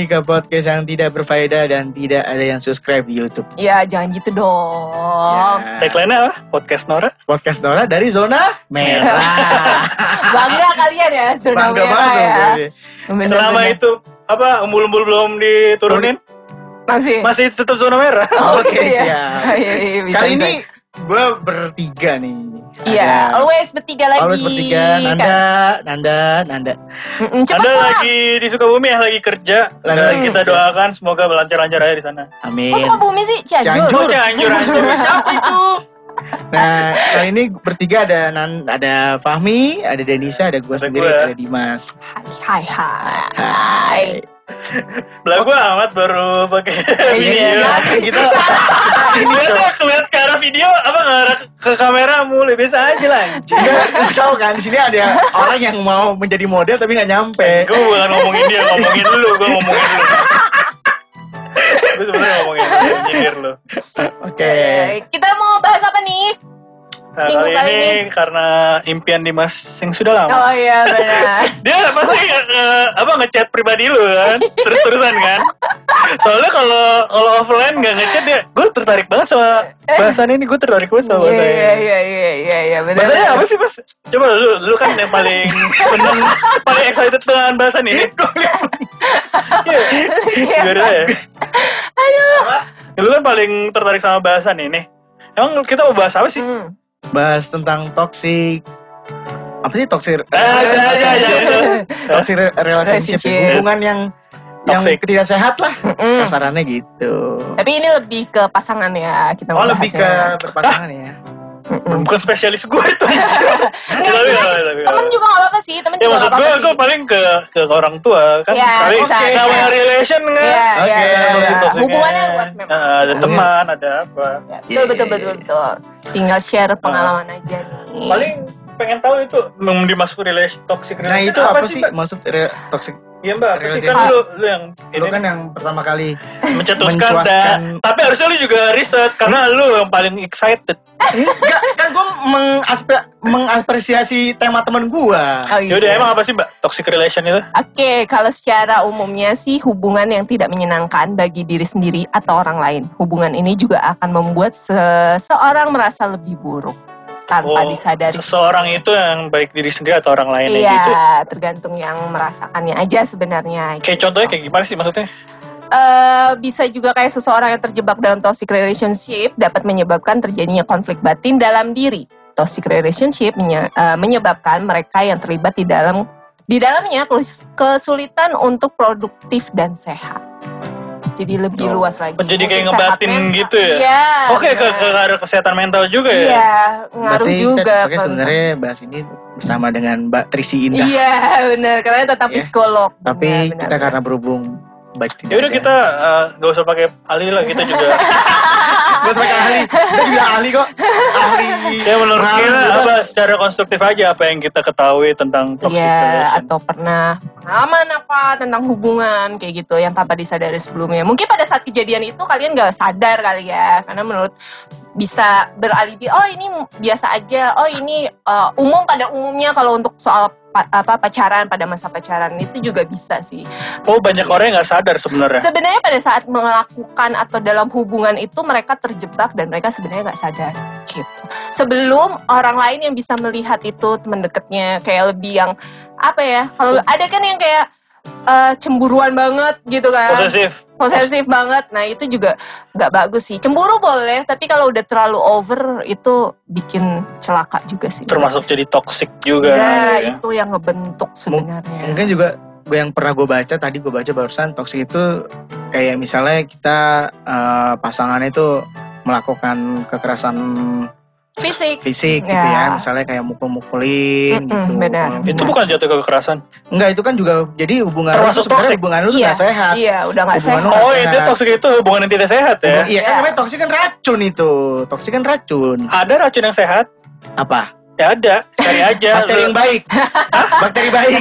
lagi ke podcast yang tidak berfaedah dan tidak ada yang subscribe di YouTube. Ya jangan gitu dong. Ya. Tagline apa? Podcast Nora? Podcast Nora dari zona merah. Bangga kalian ya zona Bangga merah banget ya. Selama itu apa umbul-umbul belum diturunin masih. masih tetap zona merah. Oh, Oke, gitu ya. siap. Iya, iya, bisa, Kali bisa. ini gue bertiga nih. Iya, Ada- always bertiga lagi. Always bertiga, Nanda, Kan. Nanda, Nanda. Mm-mm, Cepet Anda lah. lagi di Sukabumi ya lagi kerja. Lagi kerja. kita doakan semoga lancar-lancar aja di sana. Amin. Kok sama bumi sih? Cianjur. Cianjur. Oh, Cianjur, Cianjur. Siapa itu? Nah, kali ini bertiga ada Nan, ada Fahmi, ada Denisa, ada gue sendiri, gua. ada Dimas. Hai, hai, hai. Belagu amat baru pakai video. Iya, gitu. Ini Dia tuh, keliat ke arah video apa ngarah ke kamera mulai biasa aja lah. enggak tahu kan di sini ada orang yang mau menjadi model tapi nggak nyampe. Gue bukan ngomongin dia, ngomongin lu, gue ngomongin lu. Gue sebenarnya ngomongin lu, nyindir lu. Oke. Oke, Kita mau bahas apa nih? Nah, Minggu kali, kali ini, ini. karena impian Dimas yang sudah lama. Oh iya benar. Dia pasti eh, apa ngechat pribadi lu kan, terus-terusan kan. Soalnya kalau kalau offline nggak ngechat dia, gue tertarik banget sama bahasan ini, gue tertarik banget sama Iya bahasa iya ini. iya iya iya iya benar. Bahasanya apa sih mas? Coba lu, lu kan yang paling seneng, paling excited dengan bahasan ini. Iya, Gimana ya? Aduh. Lu kan paling tertarik sama bahasan ini. Emang kita mau bahas apa sih? Hmm. Bahas tentang toxic apa sih toxic Ah, ya, ya, ya, toxic re- relationship Relationship. hubungan yang yang Toxic. tidak sehat lah kasarannya gitu. Tapi ini lebih ke pasangan ya kita Oh lebih ke membahasnya. berpasangan ya. Mm-mm. Bukan spesialis gue itu. Enggak, Tapi, tapi, temen juga gak apa-apa sih, temen Ya juga maksud gak gue, apa-apa gue sih. paling ke ke orang tua kan. Iya, kali bisa. namanya relation kan. Iya, Oke, iya, iya, maksud iya. toxicnya. Hubungannya luas memang. Nah, ada Iya. teman, ada apa. Ya, betul, betul, betul, betul. Tinggal share pengalaman aja nih. Paling pengen tahu itu mau dimasuk relation toxic relation. Nah itu apa, sih Mbak? maksud re- toxic? Iya mbak, apa sih kan lu, lu yang Lu ini kan yang pertama kali mencetuskan dah. Tapi harusnya lu juga riset karena lu yang paling excited. Enggak, kan gue mengaspe- mengapresiasi tema temen gua. Oh, gitu. Yaudah emang apa sih mbak toxic relation itu? Oke, kalau secara umumnya sih hubungan yang tidak menyenangkan bagi diri sendiri atau orang lain. Hubungan ini juga akan membuat seseorang merasa lebih buruk tanpa Oh, disadari. Seseorang itu yang baik diri sendiri atau orang lain Iya, gitu. tergantung yang merasakannya aja sebenarnya. Kayak gitu. contohnya kayak gimana sih maksudnya? Eh, bisa juga kayak seseorang yang terjebak dalam toxic relationship dapat menyebabkan terjadinya konflik batin dalam diri. Toxic relationship menye- eh, menyebabkan mereka yang terlibat di dalam di dalamnya kesulitan untuk produktif dan sehat. Jadi lebih Oh, luas lagi. jadi kayak Mungkin ngebatin mental. gitu ya? Iya. Oke ke, benar. ke arah kesehatan mental juga ya? Iya, ngaruh Berarti juga. kalau- sebenarnya bahas ini bersama dengan Mbak Trisi Indah. Iya, benar. Karena tetap Ya. psikolog. Tapi benar, kita benar. karena berhubung baik tidak Ya udah ada. kita eh, nggak usah pakai ahli lah kita juga. Gak pakai ahli. Kita juga ahli kok. Ahli. ya menurut kita apa secara konstruktif aja apa yang kita ketahui tentang toxic Iya, relation. atau pernah pengalaman apa tentang hubungan kayak gitu yang tanpa disadari sebelumnya. Mungkin pada saat kejadian itu kalian gak sadar kali ya, karena menurut bisa beralibi, oh ini biasa aja, oh ini uh, umum pada umumnya kalau untuk soal pa- apa pacaran pada masa pacaran itu juga bisa sih. Oh banyak orang yang nggak sadar sebenarnya. Sebenarnya pada saat melakukan atau dalam hubungan itu mereka terjebak dan mereka sebenarnya nggak sadar gitu. Sebelum orang lain yang bisa melihat itu teman dekatnya kayak lebih yang apa ya? Kalau ada kan yang kayak eh, cemburuan banget gitu kan, Posesif. posesif banget. Nah itu juga nggak bagus sih. Cemburu boleh, tapi kalau udah terlalu over itu bikin celaka juga sih. Termasuk jadi toxic juga. Ya, ya. itu yang ngebentuk sebenarnya. Mungkin juga yang pernah gue baca tadi gue baca barusan toxic itu kayak misalnya kita eh, pasangannya itu melakukan kekerasan Fisik. fisik gitu Ya. ya misalnya kayak mukul-mukulin Mm-mm, gitu benar. Itu hubungan- bukan jatuh ke kekerasan. enggak itu kan juga jadi hubungan lu Termasuk toxic. hubungan lu Iya. sehat Iya, udah nggak Hubungan sehat. Oh, itu toxic itu hubungan yang tidak sehat ya. Hubungan- iya kan Iya. namanya toxic kan racun itu toxic kan racun Ada racun yang sehat. Apa? Ya ada, cari aja. Bakteri yang baik. Bakteri baik.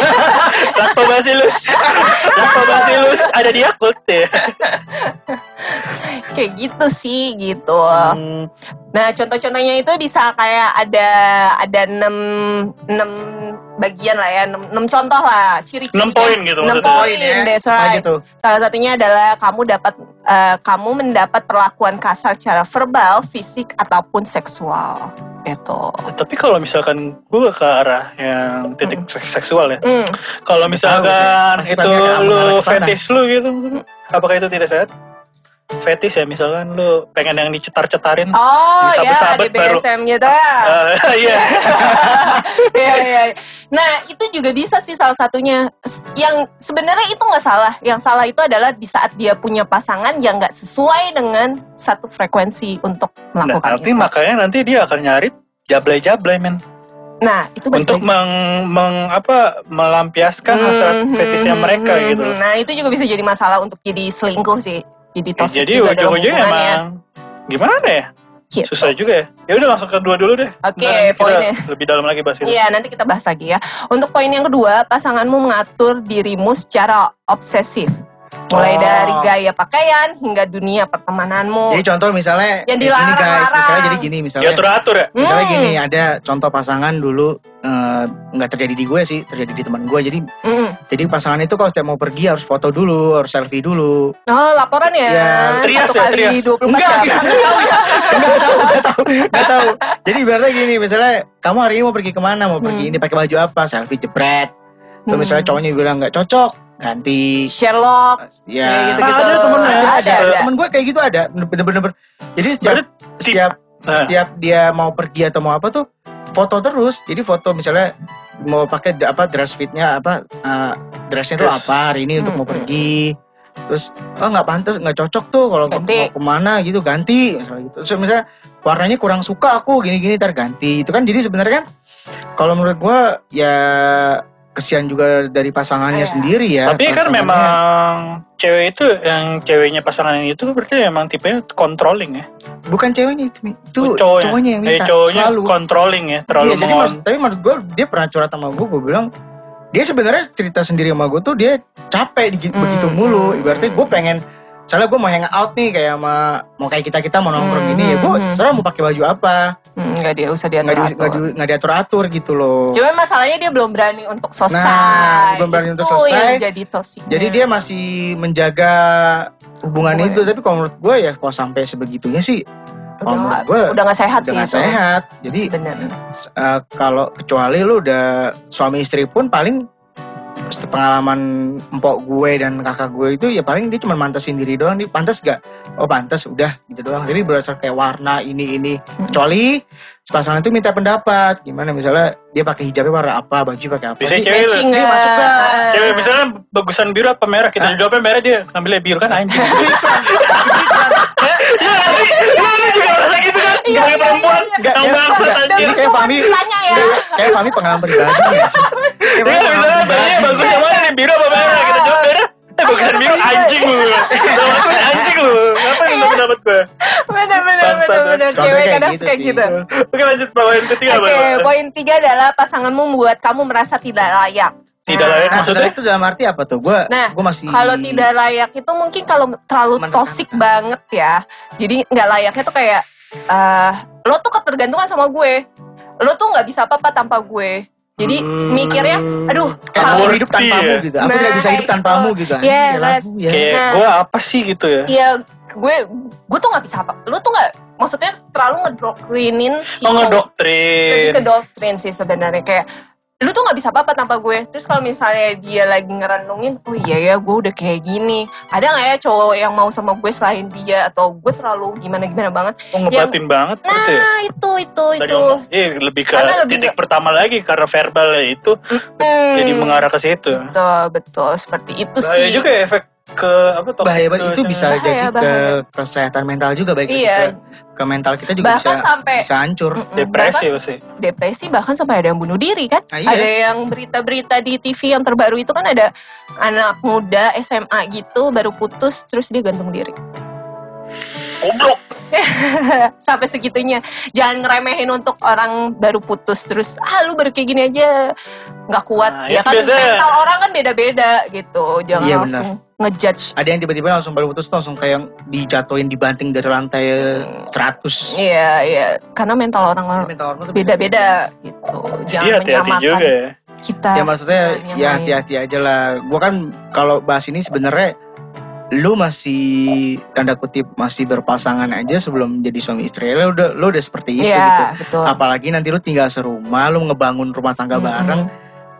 Lactobacillus. Lactobacillus ada di Yakult ya. Kayak gitu sih gitu. Hmm, Nah, contoh-contohnya itu bisa kayak ada ada 6 enam bagian lah ya, 6, contoh lah, ciri-ciri. 6 poin gitu 6 maksudnya. poin, that's Oh, right. gitu. Salah satunya adalah kamu dapat eh, kamu mendapat perlakuan kasar secara verbal, fisik ataupun seksual. Itu. Tapi kalau misalkan gue ke arah yang titik seks- seksual ya. Hmm. Kalau misalkan Pasti itu lu fetish lu gitu, apakah itu tidak sehat? Fetish ya misalkan lu pengen yang dicetar-cetarin. Oh ya, Disabet-sabet di baru. BSM gitu. Eh, Iya. Iya, iya. Nah, itu juga bisa sih salah satunya. Yang sebenarnya itu nggak salah. Yang salah itu adalah di saat dia punya pasangan yang nggak sesuai dengan satu frekuensi untuk Nah, melakukan tapi itu. makanya nanti dia akan nyari jablay-jablay men Nah, itu untuk meng, meng- apa melampiaskan hasrat Hmm, fetishnya hmm, mereka hmm, gitu. hmm. Nah, itu juga bisa jadi masalah untuk jadi selingkuh sih. Jadi Ya, toxic jadi juga dalam ujung-ujungnya emang gimana ya? Gitu. Susah juga ya. Ya udah langsung ke dua dulu deh. Oke, kita poinnya. lebih dalam lagi bahas itu. Iya, nanti kita bahas lagi ya. Untuk poin yang kedua, pasanganmu mengatur dirimu secara obsesif. Mulai Oh. dari gaya pakaian hingga dunia pertemananmu. Jadi contoh misalnya Yang kayak gini guys, misalnya jadi gini Ya misalnya. teratur ya. Misalnya Hmm. gini, ada contoh pasangan dulu eh, nggak terjadi di gue sih, terjadi di teman gue. Jadi Mm. jadi pasangan itu kalau setiap mau pergi harus foto dulu, harus selfie dulu. Oh, laporan ya. Ya, trias Satu ya, kali trias. 24 Enggak, jam. enggak, enggak tahu ya. Enggak tahu, enggak tahu, enggak tahu. Jadi ibaratnya gini, misalnya kamu hari ini mau pergi ke mana? Mau pergi Hmm. ini pakai baju apa? Selfie jepret. Terus Hmm. misalnya cowoknya bilang nggak cocok, ganti. Sherlock. Ya, Ya, gitu-gitu. Ada temennya. Ada, ada. Ada. Temen gue kayak gitu ada, bener-bener. Jadi setiap Berarti setiap Nah, setiap dia mau pergi atau mau apa tuh foto terus. Jadi foto misalnya mau pakai apa dress fitnya apa uh, dressnya tuh apa hari ini untuk mau Hmm, hmm. pergi. Terus oh nggak pantas nggak cocok tuh kalau mau ke mana gitu ganti misalnya gitu. Terus misalnya warnanya kurang suka aku gini-gini ntar ganti. Itu kan jadi sebenarnya kan kalau menurut gua ya kesian juga dari pasangannya Iya. sendiri ya. tapi kan memang cewek itu yang ceweknya pasangan yang itu berarti memang tipenya controlling ya. bukan ceweknya itu, itu Oh, cowoknya. cowoknya yang Eh, minta cowoknya selalu. controlling ya, terlalu Iya, jadi maksud, tapi menurut gue dia pernah curhat sama gue, gue bilang dia sebenarnya cerita sendiri sama gue tuh dia capek di, Hmm, begitu mulu. hmm, Ibaratnya hmm. gue pengen, misalnya gue mau hang out nih kayak sama mau kayak kita kita mau nongkrong Hmm, gini ya gue hmm, terserah mau pakai baju apa, Hmm, Nggak dia usah nggak di, diatur nggak di- nggak diatur atur gitu loh. Cuman masalahnya dia belum berani untuk selesai. Nah, belum berani untuk Itu selesai. yang jadi toxic. Jadi dia masih menjaga hubungan Hubungan. itu, tapi kalau menurut gue ya kalau sampai sebegitunya sih, udah kalau menurut nggak gue udah nggak sehat udah sih nggak itu. sehat. Jadi uh, kalau kecuali lu udah suami istri pun paling pengalaman empok gue dan kakak gue itu ya paling dia cuma mantesin diri doang nih pantas gak oh pantas udah gitu doang jadi berdasar kayak warna ini ini kecuali pasangan itu minta pendapat gimana misalnya dia pakai hijabnya warna apa baju pakai apa Dia- cewek Matching Dia nggak? masuk? Eh, Cewek misalnya bagusan biru apa merah kita Hah? jawabnya merah dia ngambilnya biru kan anjing. Iya? Lu lu juga merasa gitu kan? Iya, Sebagai iya, perempuan iya, iya. anjir. Ini kayak Fahmi Tanya ya. kayak- Fahmi pengalaman pribadi Iya misalnya pribadi. bagus yang mana nih biru apa merah kita jawab merah. Eh bagusan biru anjing lu. Sama aku anjing lu. Apa yang pendapat gue? Bener bener Bangsat, bener bener Contohnya cewek kadang gitu kayak sih. gitu. Oke lanjut poin ketiga apa? Oke, poin tiga adalah pasanganmu membuat kamu merasa tidak layak. Tidak layak Nah, maksudnya? itu dalam arti apa tuh? Gue Nah, gue masih Kalau tidak layak itu mungkin kalau terlalu toxic banget ya. Jadi nggak layaknya tuh kayak eh lo tuh ketergantungan sama gue. Lo tuh nggak bisa apa-apa tanpa gue. Jadi Hmm. mikirnya, aduh, kayak kalau hidup tanpamu ya? gitu. Aku Nah, tidak bisa hidup kayak tanpamu gitu. gitu. Yes. Anjing, ya ya. Kayak Nah. gue apa sih gitu ya? ya gue gue tuh nggak bisa apa. Lo tuh nggak, maksudnya terlalu ngedoktrinin si Oh cowok. lebih ngedoktrin. ke doktrin sih sebenarnya kayak lu tuh nggak bisa apa-apa tanpa gue. Terus kalau misalnya dia lagi ngerenungin oh iya ya gue udah kayak gini. Ada nggak ya cowok yang mau sama gue selain dia? Atau gue terlalu gimana gimana banget? Oh ngebatin banget berarti ya? nah itu itu Tadi itu. ngomong, Iya lebih ke Karena lebih titik ke- pertama lagi karena verbal ya itu Hmm, jadi mengarah ke situ. betul betul. Seperti itu Bahaya sih. juga ya efek ke apa toxic bahaya banget itu bisa Bahaya, jadi ke bahaya. kesehatan mental juga baik Iya. ke, ke mental kita juga bahkan bisa sampai bisa hancur. Mm-mm, depresi bahkan pasti. depresi bahkan sampai ada yang bunuh diri kan Nah, iya. ada yang berita-berita di TV yang terbaru itu kan ada anak muda SMA gitu baru putus terus dia gantung diri Goblok. sampai segitunya jangan ngeremehin untuk orang baru putus terus ah lu baru kayak gini aja nggak kuat Nah, ya kan biasanya- mental orang kan beda-beda gitu jangan Iya, langsung ngejudge Ada yang tiba-tiba langsung baru putus langsung kayak dijatuhin dibanting dari lantai 100. iya iya karena mental orang-orang Mental orang tuh beda-beda gitu jangan Iya hati-hati menyamakan juga ya. kita Ya maksudnya yang ya hati-hati aja lah. Gua kan kalau bahas ini sebenarnya lu masih tanda kutip masih berpasangan aja sebelum jadi suami istri lu udah lu udah seperti itu gitu. Iya, betul. Apalagi nanti lu tinggal serumah, lu ngebangun rumah tangga Mm-mm. bareng.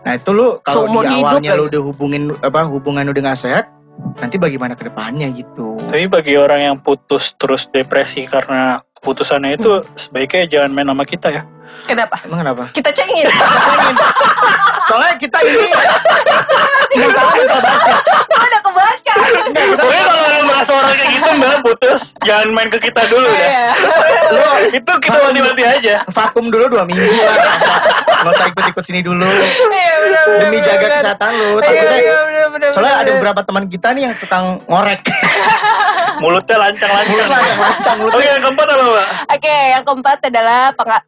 Nah itu lu kalau di hidup awalnya lu lagi. udah hubungin apa hubungan udah gak sehat, nanti bagaimana ke depannya gitu. Tapi bagi orang yang putus terus depresi karena keputusannya itu sebaiknya jangan main sama kita ya. Kenapa? Emang kenapa? Kita cengin. Soalnya kita ini mental mental baca. Gua udah kebaca. Pokoknya kalau orang merasa orang kayak gitu mbak putus, jangan main ke kita dulu ya. Iya. Lu itu kita mati-mati aja. vakum dulu dua minggu. Nggak usah- Nggak ikut-ikut sini dulu. Iya, Demi jaga kesehatan lu. Iya, iya, Soalnya ada beberapa teman kita nih yang tukang ngorek. Mulutnya lancang-lancang. Lancang Oke mulutnya. yang keempat apa mbak? Oke, yang keempat adalah penga-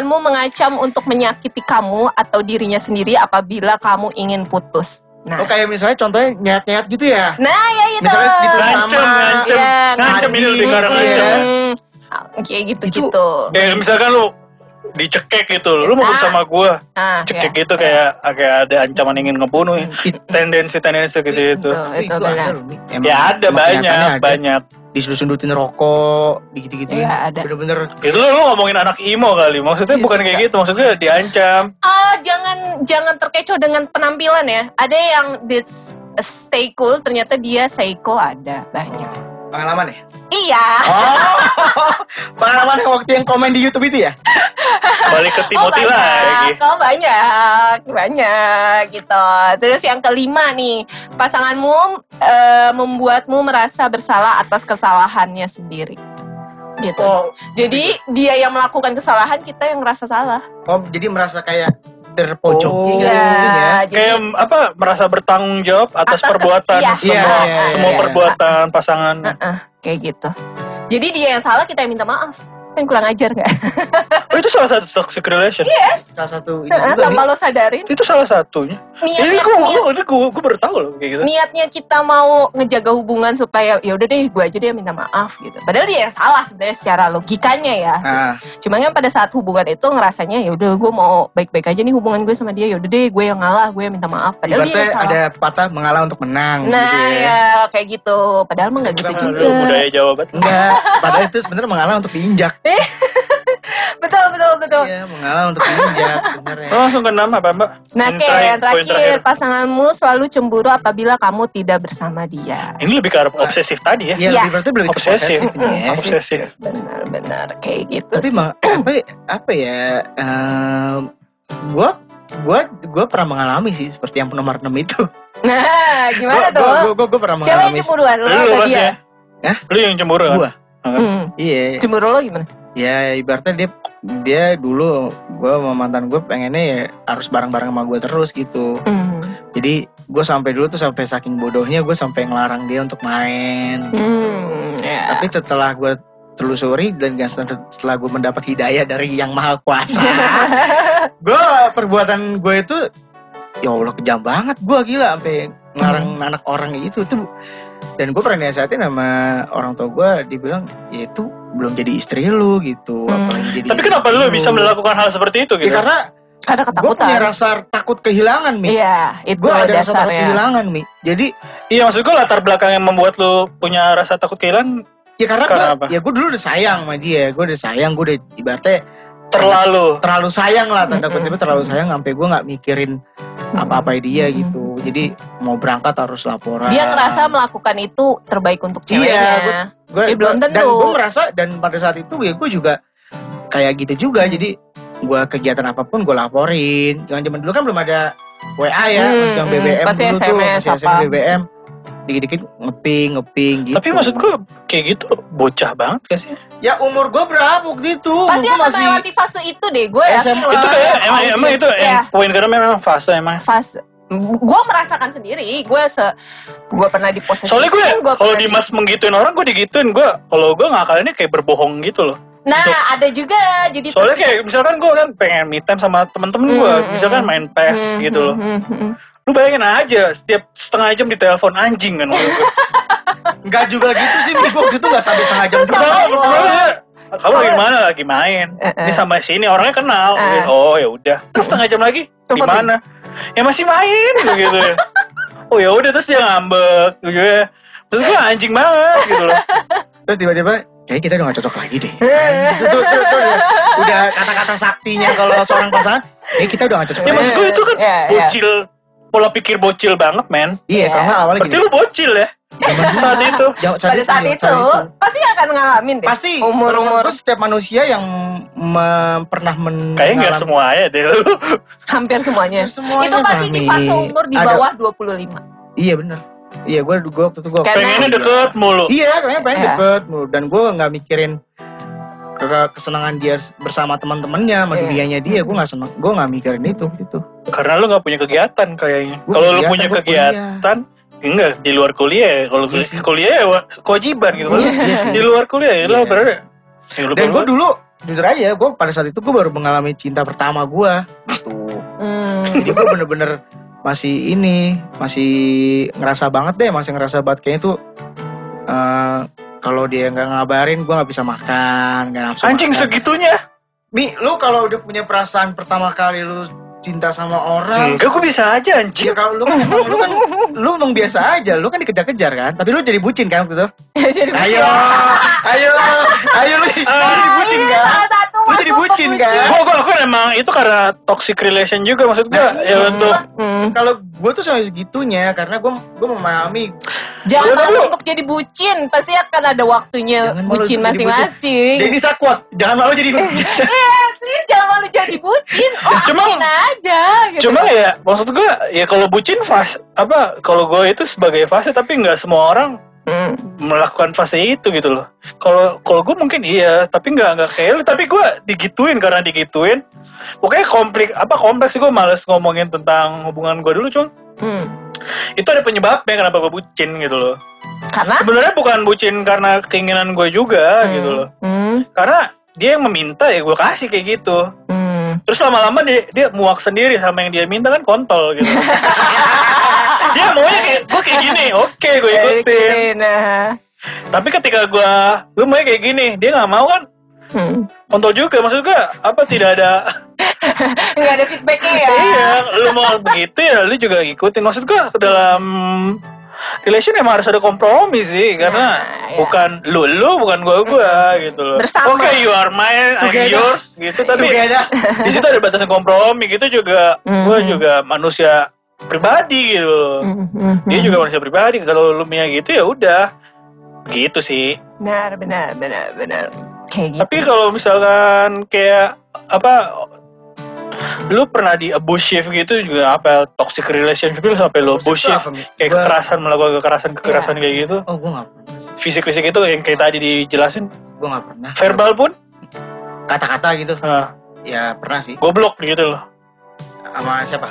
pasanganmu mengacam untuk menyakiti kamu atau dirinya sendiri apabila kamu ingin putus. Nah, Oh kayak misalnya contohnya nyayat-nyayat gitu ya. nah ya itu. Misalnya gitu sama Ngancem, ngancem, Iya, ngancem ini lebih karena Iya. ngancem. Hmm, kayak gitu-gitu. Kayak misalkan lu dicekek gitu, lu mau Nah. bersama gua, Nah, cekek ya, gitu ya. kayak kayak ada ancaman ingin ngebunuh ya. It- Tendensi-tendensi ke situ. Itu, itu benar. loh, Mi. Emang- Ya ada banyak, ada. banyak. Disundutin rokok, gitu-gitu. Iya, ada. Bener-bener Itu lu, lu ngomongin anak imo kali. Maksudnya Iya, bukan kayak gitu, maksudnya diancam. Ah, jangan jangan terkecoh dengan penampilan ya. Ada yang this stay cool, ternyata dia psycho ada banyak. Pengalaman ya. Iya. Oh, pengalaman yang waktu yang komen di YouTube itu ya? Balik ke Timothy oh, lagi. banyak. Oh, banyak, banyak gitu. Terus yang kelima nih, pasanganmu eh, membuatmu merasa bersalah atas kesalahannya sendiri. Gitu. Oh, Jadi dia yang melakukan kesalahan, kita yang merasa salah. Oh, jadi merasa kayak terpojok Oh. gitu Iya, ya. jadi kayak apa merasa bertanggung jawab atas, Atas perbuatan iya. semua Iya, iya, semua iya. perbuatan pasangan. Heeh, kayak gitu. Jadi dia yang salah, kita yang minta maaf. Kan kurang ajar nggak? Oh itu salah satu toxic relation. Salah satu ini juga tanpa lo sadarin. Itu salah satunya. Ini Niatnya, gue niat, gue gue gue baru tahu loh kayak gitu. niatnya kita mau ngejaga hubungan supaya ya udah deh gue aja dia minta maaf gitu. Padahal dia yang salah sebenarnya secara logikanya ya. Nah, Cuma kan pada saat hubungan itu ngerasanya ya udah gue mau baik-baik aja nih hubungan gue sama dia. Ya udah deh gue yang ngalah, gue yang minta maaf. Padahal dia ibaratnya yang salah. ada pepatah mengalah untuk menang nah gitu ya. ya kayak gitu. Padahal mah nggak gitu juga. Budaya Jawa. Enggak, padahal itu sebenarnya mengalah untuk diinjak. Betul betul betul. Iya, mengalah untuk diinjak sebenarnya. Oh, langsung ke enam apa mbak? Nah, Yang oke, terakhir, yang poin terakhir, pasanganmu selalu cemburu apabila kamu tidak bersama dia. Ini lebih ke arah obsesif tadi ya. Iya, lebih berarti lebih ke Obsesif. posesif nih ya. Obsesif. Benar-benar kayak gitu Tapi sih. emang apa apa ya? em, gua gua gua pernah mengalami sih seperti yang nomor 6 itu. Nah, gimana Gua- tuh? Gua, gua, gua, gua pernah Cewek yang mengalami. cemburuan lo Lu atau pasti dia? ya. Hah? Lu yang cemburu kan? Gua. Hmm. Iya, Cemburu lo gimana? ya ibaratnya dia dia dulu gua sama mantan gue pengennya ya harus bareng-bareng sama gue terus gitu. Hmm. Jadi gue sampai dulu tuh sampai saking bodohnya gue sampai ngelarang dia untuk main. Hmm, ya. Tapi setelah gue telusuri dan setelah, setelah gue mendapat hidayah dari yang maha kuasa, gue perbuatan gue itu ya Allah kejam banget gue gila sampai ngelarang Hmm. anak orang itu tuh dan gue pernah nasihatin sama orang tua gue dibilang ya itu belum jadi istri lu gitu Hmm. apalagi jadi Tapi kenapa lu bisa melakukan hal seperti itu ya gitu? karena Karena gue punya ketakutan. rasa takut kehilangan mi Iya, itu gue ada rasa takut kehilangan mi jadi Iya maksud gue latar belakang yang membuat lu punya rasa takut kehilangan ya karena Karena gue apa? ya gue dulu udah sayang sama dia gue udah sayang gue udah ibaratnya terlalu. terlalu sayang lah tanda kutip terlalu sayang sampai gue nggak mikirin apa-apa dia Mm-mm. gitu jadi mau berangkat harus laporan Dia ngerasa melakukan itu terbaik untuk Iya, ceweknya. gue Ya, belum dan tentu. gue merasa dan pada saat itu ya gue juga kayak gitu juga jadi gue kegiatan apa pun gue laporin jangan zaman dulu kan belum ada WA ya Hmm, masih yang hmm. BBM Pasti dulu tuh SMS masih apa. BBM dikit-dikit ngeping ngeping gitu Tapi maksud gue kayak gitu bocah banget gak sih? ya umur gue berapa waktu itu Pasti akan gua melewati fase itu deh, gue yakin SMA. loh. itu kayak emang, emang itu ya, poin karena memang fase emang. fase gue merasakan sendiri gue se gue pernah di posisi Soalnya gue kalau Dimas menggituin orang gue digituin gue kalau gue ngakalinnya kayak berbohong gitu loh. nah untuk- ada juga jadi Soalnya terus- kayak misalkan gue kan pengen me time sama temen-temen gue, Hmm, misalkan hmm, main PES Hmm, gitu loh. hmm, hmm, hmm. Lu bayangin aja setiap setengah jam ditelepon anjing kan. Enggak juga gitu sih, gue waktu itu gak sampai setengah jam Terus? Kamu lagi mana lagi main? Eh, eh. Ini sama sini orangnya kenal. Eh. Oh ya udah. Terus setengah jam lagi Telepon gimana? Ya masih main gitu ya. Oh ya udah terus dia ngambek gitu ya. Terus gue anjing banget gitu loh. Terus tiba-tiba, kayak kita udah gak cocok lagi deh. Itu tuh, tuh, tuh, udah- udah kata-kata saktinya kalau seorang pasangan, kayak kita udah gak cocok Ya lagi. maksud gue itu kan Iya, iya. bocil pola pikir bocil banget men. Iya, Iya. karena awalnya Berarti gini. lu bocil ya saat itu. Jauh- pada saat iya, itu pasti akan ngalamin deh Pasti umur umur setiap manusia yang me- pernah men Kayaknya nggak semua ya deh lu. hampir semuanya Semuanya, itu pasti di fase umur di Ada- bawah 25 Iya bener. Iya gue gue waktu itu gue Pengennya deket mulu. Iya, kayaknya pengen Iya. deket mulu. dan gue nggak mikirin ke- kesenangan dia bersama teman-temannya, sama Iya. dunianya dia. Gue nggak senang, gue nggak mikirin itu gitu. Karena lu nggak punya kegiatan kayaknya. Kalau lu kegiatan, punya kegiatan, enggak di luar kuliah ya. Kalau Iya sih. kuliah ya wa- kewajiban gitu. Iya, iya sih. Di luar kuliah ya lo Iya. berarti. Ya, Dan gue dulu jujur aja, gue pada saat itu gue baru mengalami cinta pertama gue. Gitu. Hmm. Jadi gue bener-bener masih ini, masih ngerasa banget deh, masih ngerasa banget kayaknya tuh. eh, kalau dia nggak ngabarin, gue nggak bisa makan, nggak nafsu anjing makan. segitunya. Mi, lu kalau udah punya perasaan pertama kali lu cinta sama orang, Enggak, gue bisa aja Ya anjing. kalau lu kan lu kan lu emang biasa aja, lu kan dikejar-kejar kan, tapi lu jadi bucin kan waktu itu. jadi Ayo, ayo, ayu lu, lu jadi bucin kan? salah Lu jadi bucin, kan? Gue gue aku emang itu karena toxic relation juga maksud gue Nah, ya iya. untuk Hmm. Kalau gue tuh sampai segitunya karena gue gue memahami Jangan Lu- malu lu- untuk jadi bucin, pasti akan ada waktunya Jangan bucin jadi masing-masing. Denny Sakwat, jangan malu jadi Iya, sih, jangan malu jadi bucin. Oh, Cuma- aja. Gitu. Cuma ya maksud gue ya kalau bucin fase apa kalau gue itu sebagai fase tapi nggak semua orang. Melakukan fase itu gitu loh. Kalau kalau gue mungkin iya, tapi nggak nggak kayak. Tapi gue digituin karena digituin. Pokoknya komplik apa kompleks sih gue males ngomongin tentang hubungan gue dulu cuma Hmm. itu ada penyebabnya kenapa gue bucin gitu loh. Karena Sebenarnya bukan bucin karena keinginan gue juga Hmm. gitu loh. Hmm. Karena dia yang meminta ya gue kasih kayak gitu. Hmm. Terus lama-lama dia dia muak sendiri sama yang dia minta kan kontol gitu. dia maunya kayak gue kayak gini, oke gue ikutin. gini, Nah. Tapi ketika gue lu maunya kayak gini, dia nggak mau kan Hmm. kontol juga. Maksud gue apa tidak ada Nggak ada feedbacknya ya. iya, lu mau begitu ya lu juga ikutin. Maksud gue dalam relation emang harus ada kompromi sih karena Nah, ya. bukan lu lu bukan gua gua gitu loh. Bersama. Oke, you are mine, I'm Together. yours gitu tapi Together. di situ ada batasan kompromi gitu juga gua Mhm. juga manusia pribadi gitu loh. Hmm, hmm, Dia juga manusia pribadi kalau lu punya gitu ya udah. Gitu sih. Benar, benar, benar, benar. Kayak gitu. Tapi kalau misalkan kayak apa lu pernah di abuse shift gitu juga apa toxic relationship lu sampai lu abuse shift kayak Gua- kekerasan melakukan kekerasan kekerasan Iya. kayak gitu Oh, gue gak pernah sih. fisik fisik itu yang kayak tadi dijelasin Gue gak pernah. verbal pun Kata-kata gitu. nah, Ya pernah sih. goblok gitu loh Sama siapa?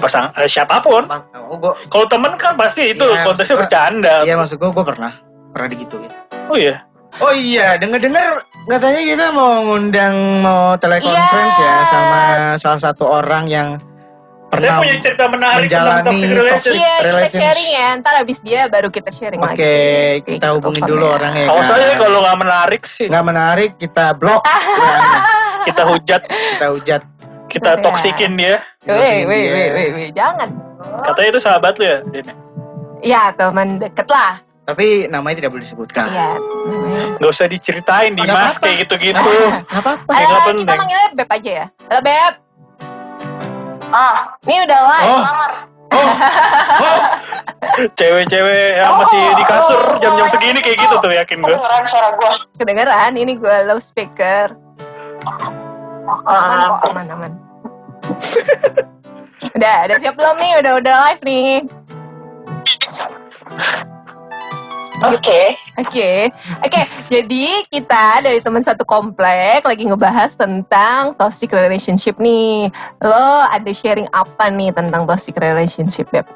Pasang eh, siapa pun Oh, kalau temen kan pasti itu Iya, konteksnya gua- bercanda Iya maksud gue, gue pernah pernah digituin. oh iya Oh iya, denger-dengar katanya kita mau ngundang mau telekonferensi Iya. ya sama salah satu orang yang saya pernah. punya cerita menarik menjalani toxic relation toxic Iya, kita sharing ya. Ntar abis dia baru kita sharing lagi. Oke, kita gitu hubungin teleponnya. dulu orangnya. kalau kan. saya kalau nggak menarik sih nggak menarik, kita blok, WA-nya. kita hujat kita hujat. Kita Iya. toksikin dia dia. weh, weh, weh, jangan. katanya itu sahabat lu ya Dene? Ya, teman deket lah. Tapi namanya tidak boleh disebutkan. Iya. namanya. nggak usah diceritain Dimas kayak gitu-gitu Nggak apa-apa. Penting. kita manggilnya Beb aja ya. Halo, Beb. Ah, ini udah live. Oh. Oh, cewek-cewek yang masih di kasur jam-jam segini kayak gitu tuh yakin gue. Kedengeran suara gue. Kedengeran, ini gue low speaker. Aman kok, aman, aman. udah, udah siap belum nih? Udah, udah live nih. Oke. Oke, oke. Jadi kita dari teman satu komplek lagi ngebahas tentang toxic relationship nih. Lo ada sharing apa nih tentang toxic relationship, Beb?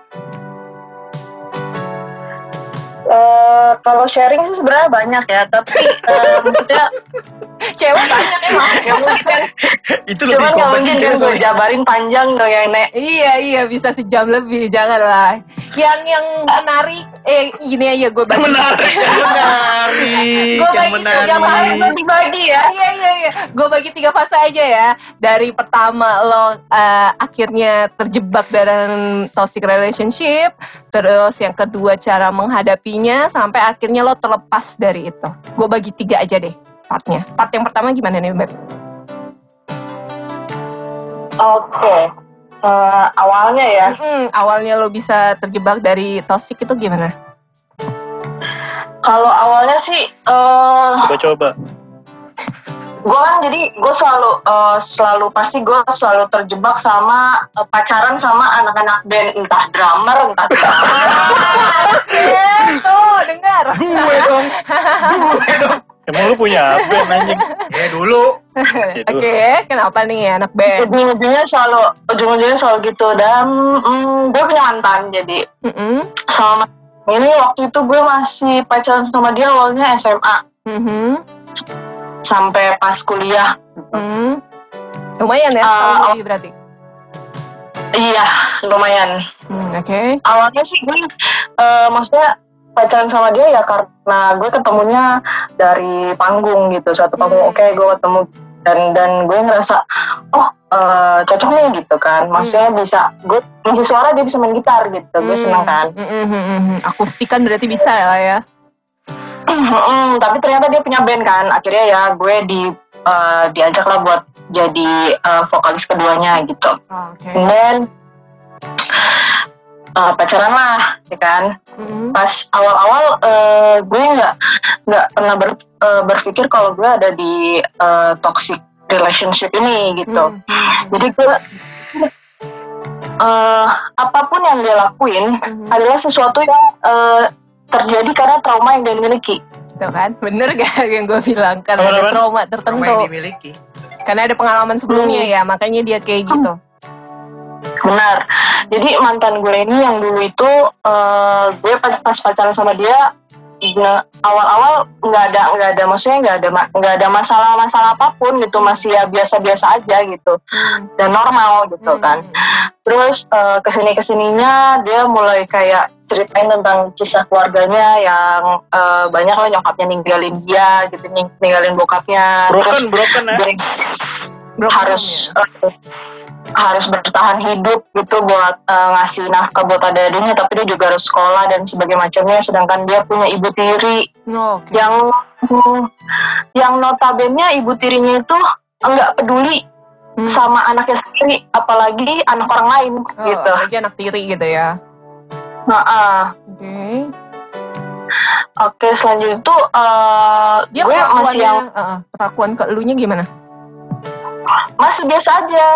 Eh, kalau sharing sih sebenarnya banyak ya, tapi eh, maksudnya Cewek banyak emang. nggak mungkin. Itu lebih Cuman nggak kompleks mungkin kan gue jabarin panjang kayak nek. iya, iya bisa sejam lebih, janganlah. Yang yang menarik, eh gini aja gue bagi. Menarik. menarik, Gua yang bagi menarik. yang paling Gue dibagi ya. Iya iya iya. Gue bagi tiga fase aja ya. Dari pertama lo eh, akhirnya terjebak dalam toxic relationship, terus yang kedua cara menghadapinya sampai akhirnya lo terlepas dari itu. Gue bagi tiga aja deh partnya. Part yang pertama gimana nih Beb? Oke. Eh, awalnya ya, Mm-mm, awalnya lo bisa terjebak dari toxic itu gimana? kalau awalnya sih, eh Coba-coba. Gue kan jadi gue selalu eh, selalu pasti gue selalu terjebak sama eh, pacaran sama anak-anak band entah drummer entah tuh dengar. Gue dong, gue dong. Emang lu punya band anjing? Ya dulu. Oke, kenapa nih anak band? ujung-ujungnya selalu ujung-ujungnya selalu gitu dan mm, gue punya mantan jadi Mm-mm, sama ini waktu itu gue masih pacaran sama dia awalnya SMA mhm, sampai pas kuliah mm. Lumayan ya, Ah, setahun lebih berarti. iya lumayan Hmm, Oke. awalnya sih gue eh, maksudnya pacaran sama dia ya karena gue ketemunya dari panggung gitu satu panggung Hmm. oke gue ketemu dan dan gue ngerasa oh eh, cocok nih gitu kan maksudnya bisa gue ngisi suara dia bisa main gitar gitu gue seneng kan Hmm, hmm, hmm, hmm, hmm. Akustikan berarti bisa lah ya. Mm, tapi ternyata dia punya band kan. Akhirnya ya gue di eh, diajak lah buat jadi eh, vokalis keduanya gitu. Oke. dan eh, pacaran lah ya kan. Hmm, pas awal-awal eh, gue nggak nggak pernah ber- eh, berpikir kalau gue ada di eh, toxic relationship ini gitu. Hmm, hmm, jadi gue eh, apa pun yang dia lakuin hmm. adalah sesuatu yang eh, terjadi karena trauma yang dia miliki. Tuh kan, bener gak yang gue bilang? Kan Apa, ada trauma Rumah yang tertentu. dimiliki. Karena ada pengalaman sebelumnya ya, makanya dia kayak gitu. benar. Jadi mantan gue ini yang dulu itu eh, gue pas, pas pacaran sama dia awal-awal nggak ada nggak ada maksudnya nggak ada nggak ada masalah-masalah apa pun gitu masih ya biasa-biasa aja gitu dan normal gitu hmm, kan terus eh, ke sini ke sininya dia mulai kayak ceritain tentang kisah keluarganya yang eh, banyak lah nyokapnya ninggalin dia gitu ning- ninggalin bokapnya Broken, broken ya. dia Broken harus ya? eh, harus bertahan hidup gitu buat eh, ngasih nafkah buat adiknya tapi dia juga harus sekolah dan sebagainya macamnya sedangkan dia punya ibu tiri Oh, Oke. yang yang notabene ibu tirinya itu nggak peduli Hmm. sama anaknya sendiri apalagi anak orang lain Oh, gitu lagi anak tiri gitu ya. nah ah. Oke. oke selanjutnya itu eh, Dia gue masih yang uh, perlakuan ke elunya gimana? masih biasa aja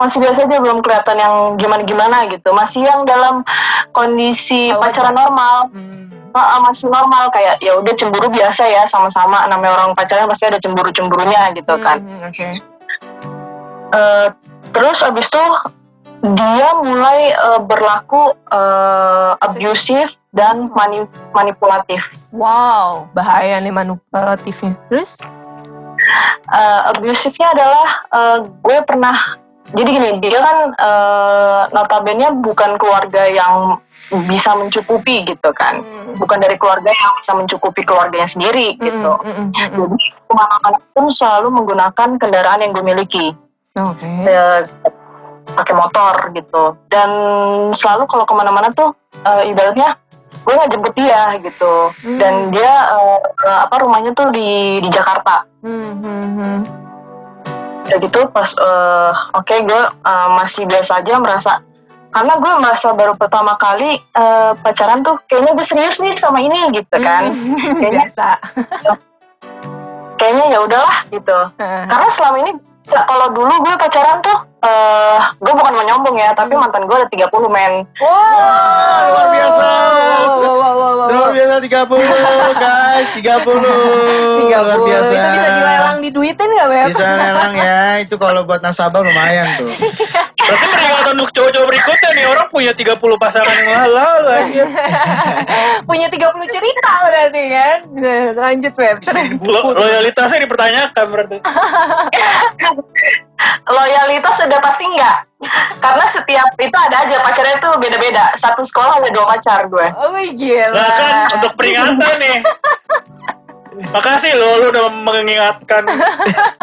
masih biasa aja belum kelihatan yang gimana gimana gitu masih yang dalam kondisi pacaran aja. normal Hmm. Masih normal kayak ya udah cemburu biasa ya sama-sama namanya orang pacaran pasti ada cemburu-cemburunya gitu kan. Hmm, Oke. Eh, terus abis itu dia mulai eh, berlaku eh, abusif dan mani- manipulatif. Wow, bahaya nih manipulatifnya. Terus? Eh, abusifnya adalah eh, gue pernah jadi gini dia kan eh, notabene bukan keluarga yang bisa mencukupi gitu kan. Hmm. Bukan dari keluarga yang bisa mencukupi keluarganya sendiri gitu. Hmm, hmm, hmm, hmm. Jadi ke mana-mana pun selalu menggunakan kendaraan yang gue miliki, Oke. Ya, pakai motor gitu. Dan selalu kalau ke mana-mana tuh eh, ibaratnya gue nggak jemput dia gitu. Hmm. Dan dia eh, apa rumahnya tuh di di Jakarta. Hmm, hmm, hmm. Udah gitu pas eh, oke gue eh, masih biasa aja merasa karena gue merasa baru pertama kali eh, pacaran tuh kayaknya gue serius nih sama ini gitu kan. Hmm, Kayaknya- Biasa. Kayaknya ya udahlah gitu. Karena selama ini kalau dulu gue pacaran tuh eh gue bukan mau nyombong ya, tapi mantan gue ada 30 men. Wow, luar biasa. Wow, wow, wow, wow, wow. Luar biasa 30 guys, 30. Tiga Luar puluh. biasa. Itu bisa dilelang diduitin nggak Beb? Bisa lelang ya. Itu kalau buat nasabah lumayan tuh. Berarti peringatan untuk cowok-cowok berikutnya nih orang punya 30 pasangan yang halal aja. Punya 30 cerita berarti kan. Lanjut Beb. Lo- loyalitasnya dipertanyakan berarti. Loyalitas sudah pasti enggak. Karena setiap itu ada aja pacarnya tuh beda-beda. Satu sekolah ada dua pacar gue. Oh gila. Nah kan untuk peringatan nih. Makasih lo, lo udah mengingatkan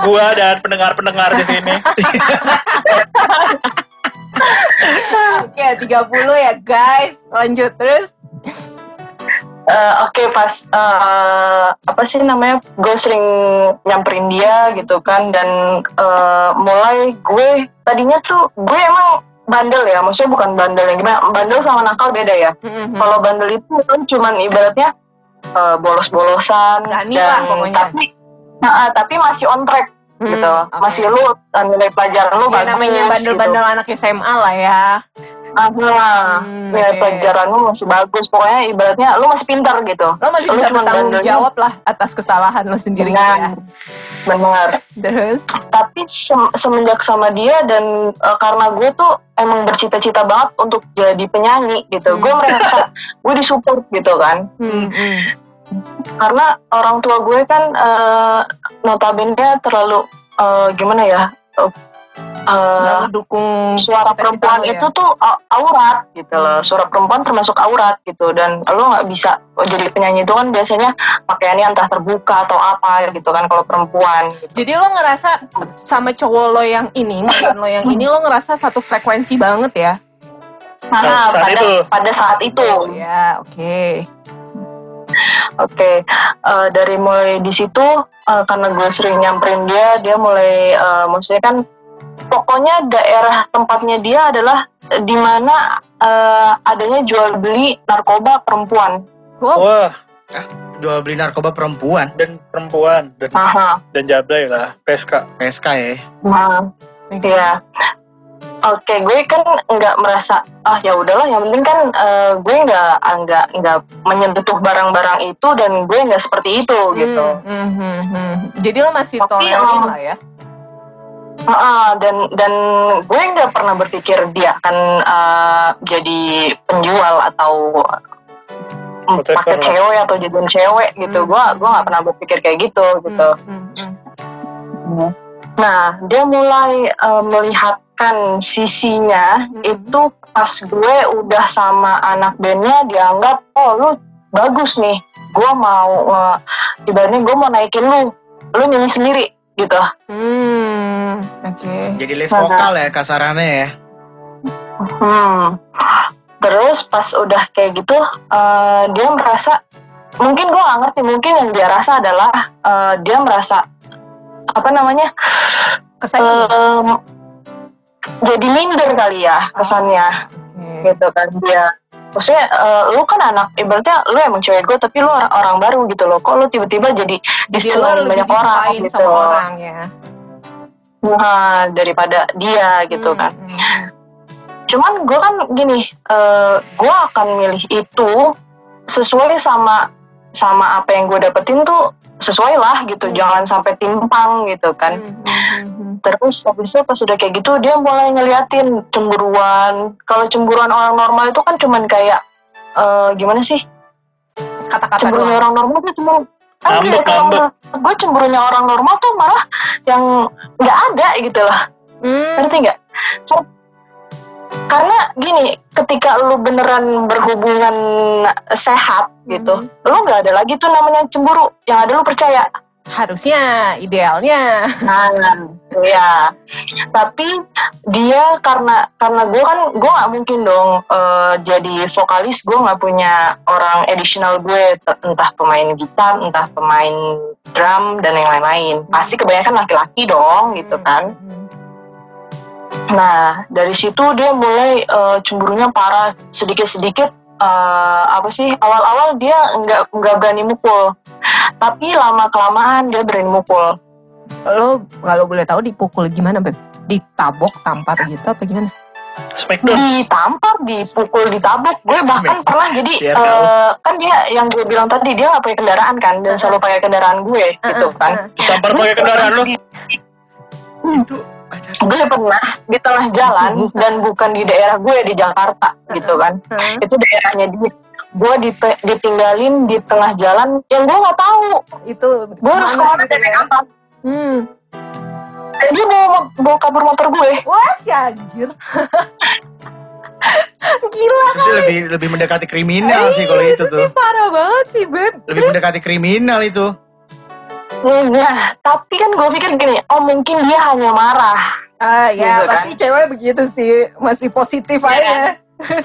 gua dan pendengar-pendengar di sini. Oke, 30 ya guys. Lanjut terus. Eh, Oke pas eh, apa sih namanya gue sering nyamperin dia gitu kan dan eh, mulai gue tadinya tuh gue emang bandel ya maksudnya bukan bandel yang gimana bandel sama nakal beda ya Mhm. kalau bandel itu kan cuman ibaratnya eh, bolos-bolosan Berani lah pokoknya. tapi nah, tapi masih on track Hmm, gitu oke. masih lu eh, nilai pelajaran lu Ya, bagus namanya bandel-bandel anak SMA lah ya. Ah, nah, Hmm, nilai oke. pelajaran lu masih bagus pokoknya ibaratnya lu masih pintar gitu Lo masih Lu bisa bertanggung jawab lah atas kesalahan lo sendiri gitu ya. Benar. Benar. Terus? Tapi sem- semenjak sama dia dan eh, karena gue tuh emang bercita-cita banget untuk jadi penyanyi gitu. Hmm. Gue merasa gue disupport gitu kan. Hmm, hmm. Karena orang tua gue kan eh, notabene terlalu eh, gimana ya? Nggak eh, ngedukung suara cita-cita perempuan lo ya. itu tuh a- aurat gitu loh. Suara perempuan termasuk aurat gitu dan lo nggak bisa oh, jadi penyanyi itu kan biasanya pakaiannya entah terbuka atau apa gitu kan kalau perempuan gitu. Jadi lo ngerasa sama cowok lo yang ini, mantan lo yang ini lo ngerasa satu frekuensi banget ya? Nah, saat pada itu. pada saat itu. Oh ya, oke. Oke, eh, dari mulai di situ eh, karena gue sering nyamperin dia, dia mulai eh, maksudnya kan pokoknya daerah tempatnya dia adalah eh, di mana eh, adanya jual beli narkoba perempuan. Wow. Wah, Jual beli narkoba perempuan. dan perempuan dan Aha, dan jablay lah, PSK. PSK ya. nah, iya. Oke, gue kan nggak merasa ah ya udahlah, yang penting kan eh, gue nggak nggak nggak menyentuh barang-barang itu dan gue nggak seperti itu gitu. Hmm, hmm, hmm, hmm. Jadi lo masih Tapi, tolerin um, lah ya? Ah, dan dan gue nggak pernah berpikir dia akan uh, jadi penjual atau pakai cewek atau jadian cewek gitu. Hmm. Gue gue nggak pernah berpikir kayak gitu gitu. Hmm, hmm, hmm. Nah, dia mulai uh, melihatkan sisinya Hmm. itu pas gue udah sama anak bandnya dianggap oh lu bagus nih. Gue mau uh, ibaratnya gue mau naikin lu, lu nyanyi sendiri gitu. Hmm, oke. Jadi live vokal ya kasarannya ya. Hmm. Terus pas udah kayak gitu, eh, dia merasa mungkin gue gak ngerti mungkin yang dia rasa adalah eh, dia merasa apa namanya Kesannya. em, jadi minder kali ya kesannya Oke. gitu kan dia maksudnya eh, lu kan anak ibaratnya lu emang cewek gue tapi lu orang, orang baru gitu loh kok lu tiba-tiba jadi Jadi banyak orang gitu sama orang ya? Nah, daripada dia gitu Hmm, kan hmm, hmm. cuman gue kan gini gue akan milih itu sesuai sama sama apa yang gue dapetin tuh sesuai lah gitu Hmm. jangan sampai timpang gitu kan Hmm, hmm, hmm, terus habis itu pas udah kayak gitu dia mulai ngeliatin cemburuan kalau cemburuan orang normal itu kan cuman kayak eh, gimana sih. Kata-kata cemburunya doang. orang normal tuh cuma Ngambek, iya, kalau gue cemburunya orang normal tuh malah yang nggak ada gitu lah Hmm, ngerti nggak? So- karena gini, ketika lu beneran berhubungan sehat gitu, Mhm. lu nggak ada lagi tuh namanya cemburu. Yang ada lu percaya. Harusnya, idealnya. Nah, ya. Tapi dia karena karena gue kan gue nggak mungkin dong eh, jadi vokalis gue nggak punya orang additional gue entah pemain gitar entah pemain drum dan yang lain-lain pasti kebanyakan laki-laki dong gitu kan Hmm, Nah, dari situ dia mulai eh, cemburunya parah sedikit-sedikit. Eh, apa sih? Awal-awal dia nggak nggak berani mukul, tapi lama kelamaan dia berani mukul. Lo kalau boleh tahu dipukul gimana, Beb? ditabok, tampar gitu apa gimana? Smackdown. ditampar, dipukul, ditabuk. Gue bahkan Smack. pernah jadi Biar eh, tahu. kan dia yang gue bilang tadi dia nggak punya kendaraan kan dan Uh-uh. selalu pakai kendaraan gue gitu kan. Tampar pakai kendaraan lu. Itu Gue pernah di tengah jalan Uh. dan bukan di daerah gue di Jakarta gitu kan. Hah? Itu daerahnya dia. Gue dite- ditinggalin di tengah jalan yang gue nggak tahu. Itu Gue harus mana gitu dan naik ya? apa. Hmm. Dan dia bawa, bawa kabur motor gue. Wah si anjir. Gila Itu sih lebih lebih mendekati kriminal sih kalau itu tuh. sih parah banget sih Beb. Lebih mendekati kriminal itu. Nah, tapi kan gue pikir gini, oh mungkin dia hanya marah. Ah ya Gitu kan? pasti cewek begitu sih masih positif Iya. aja.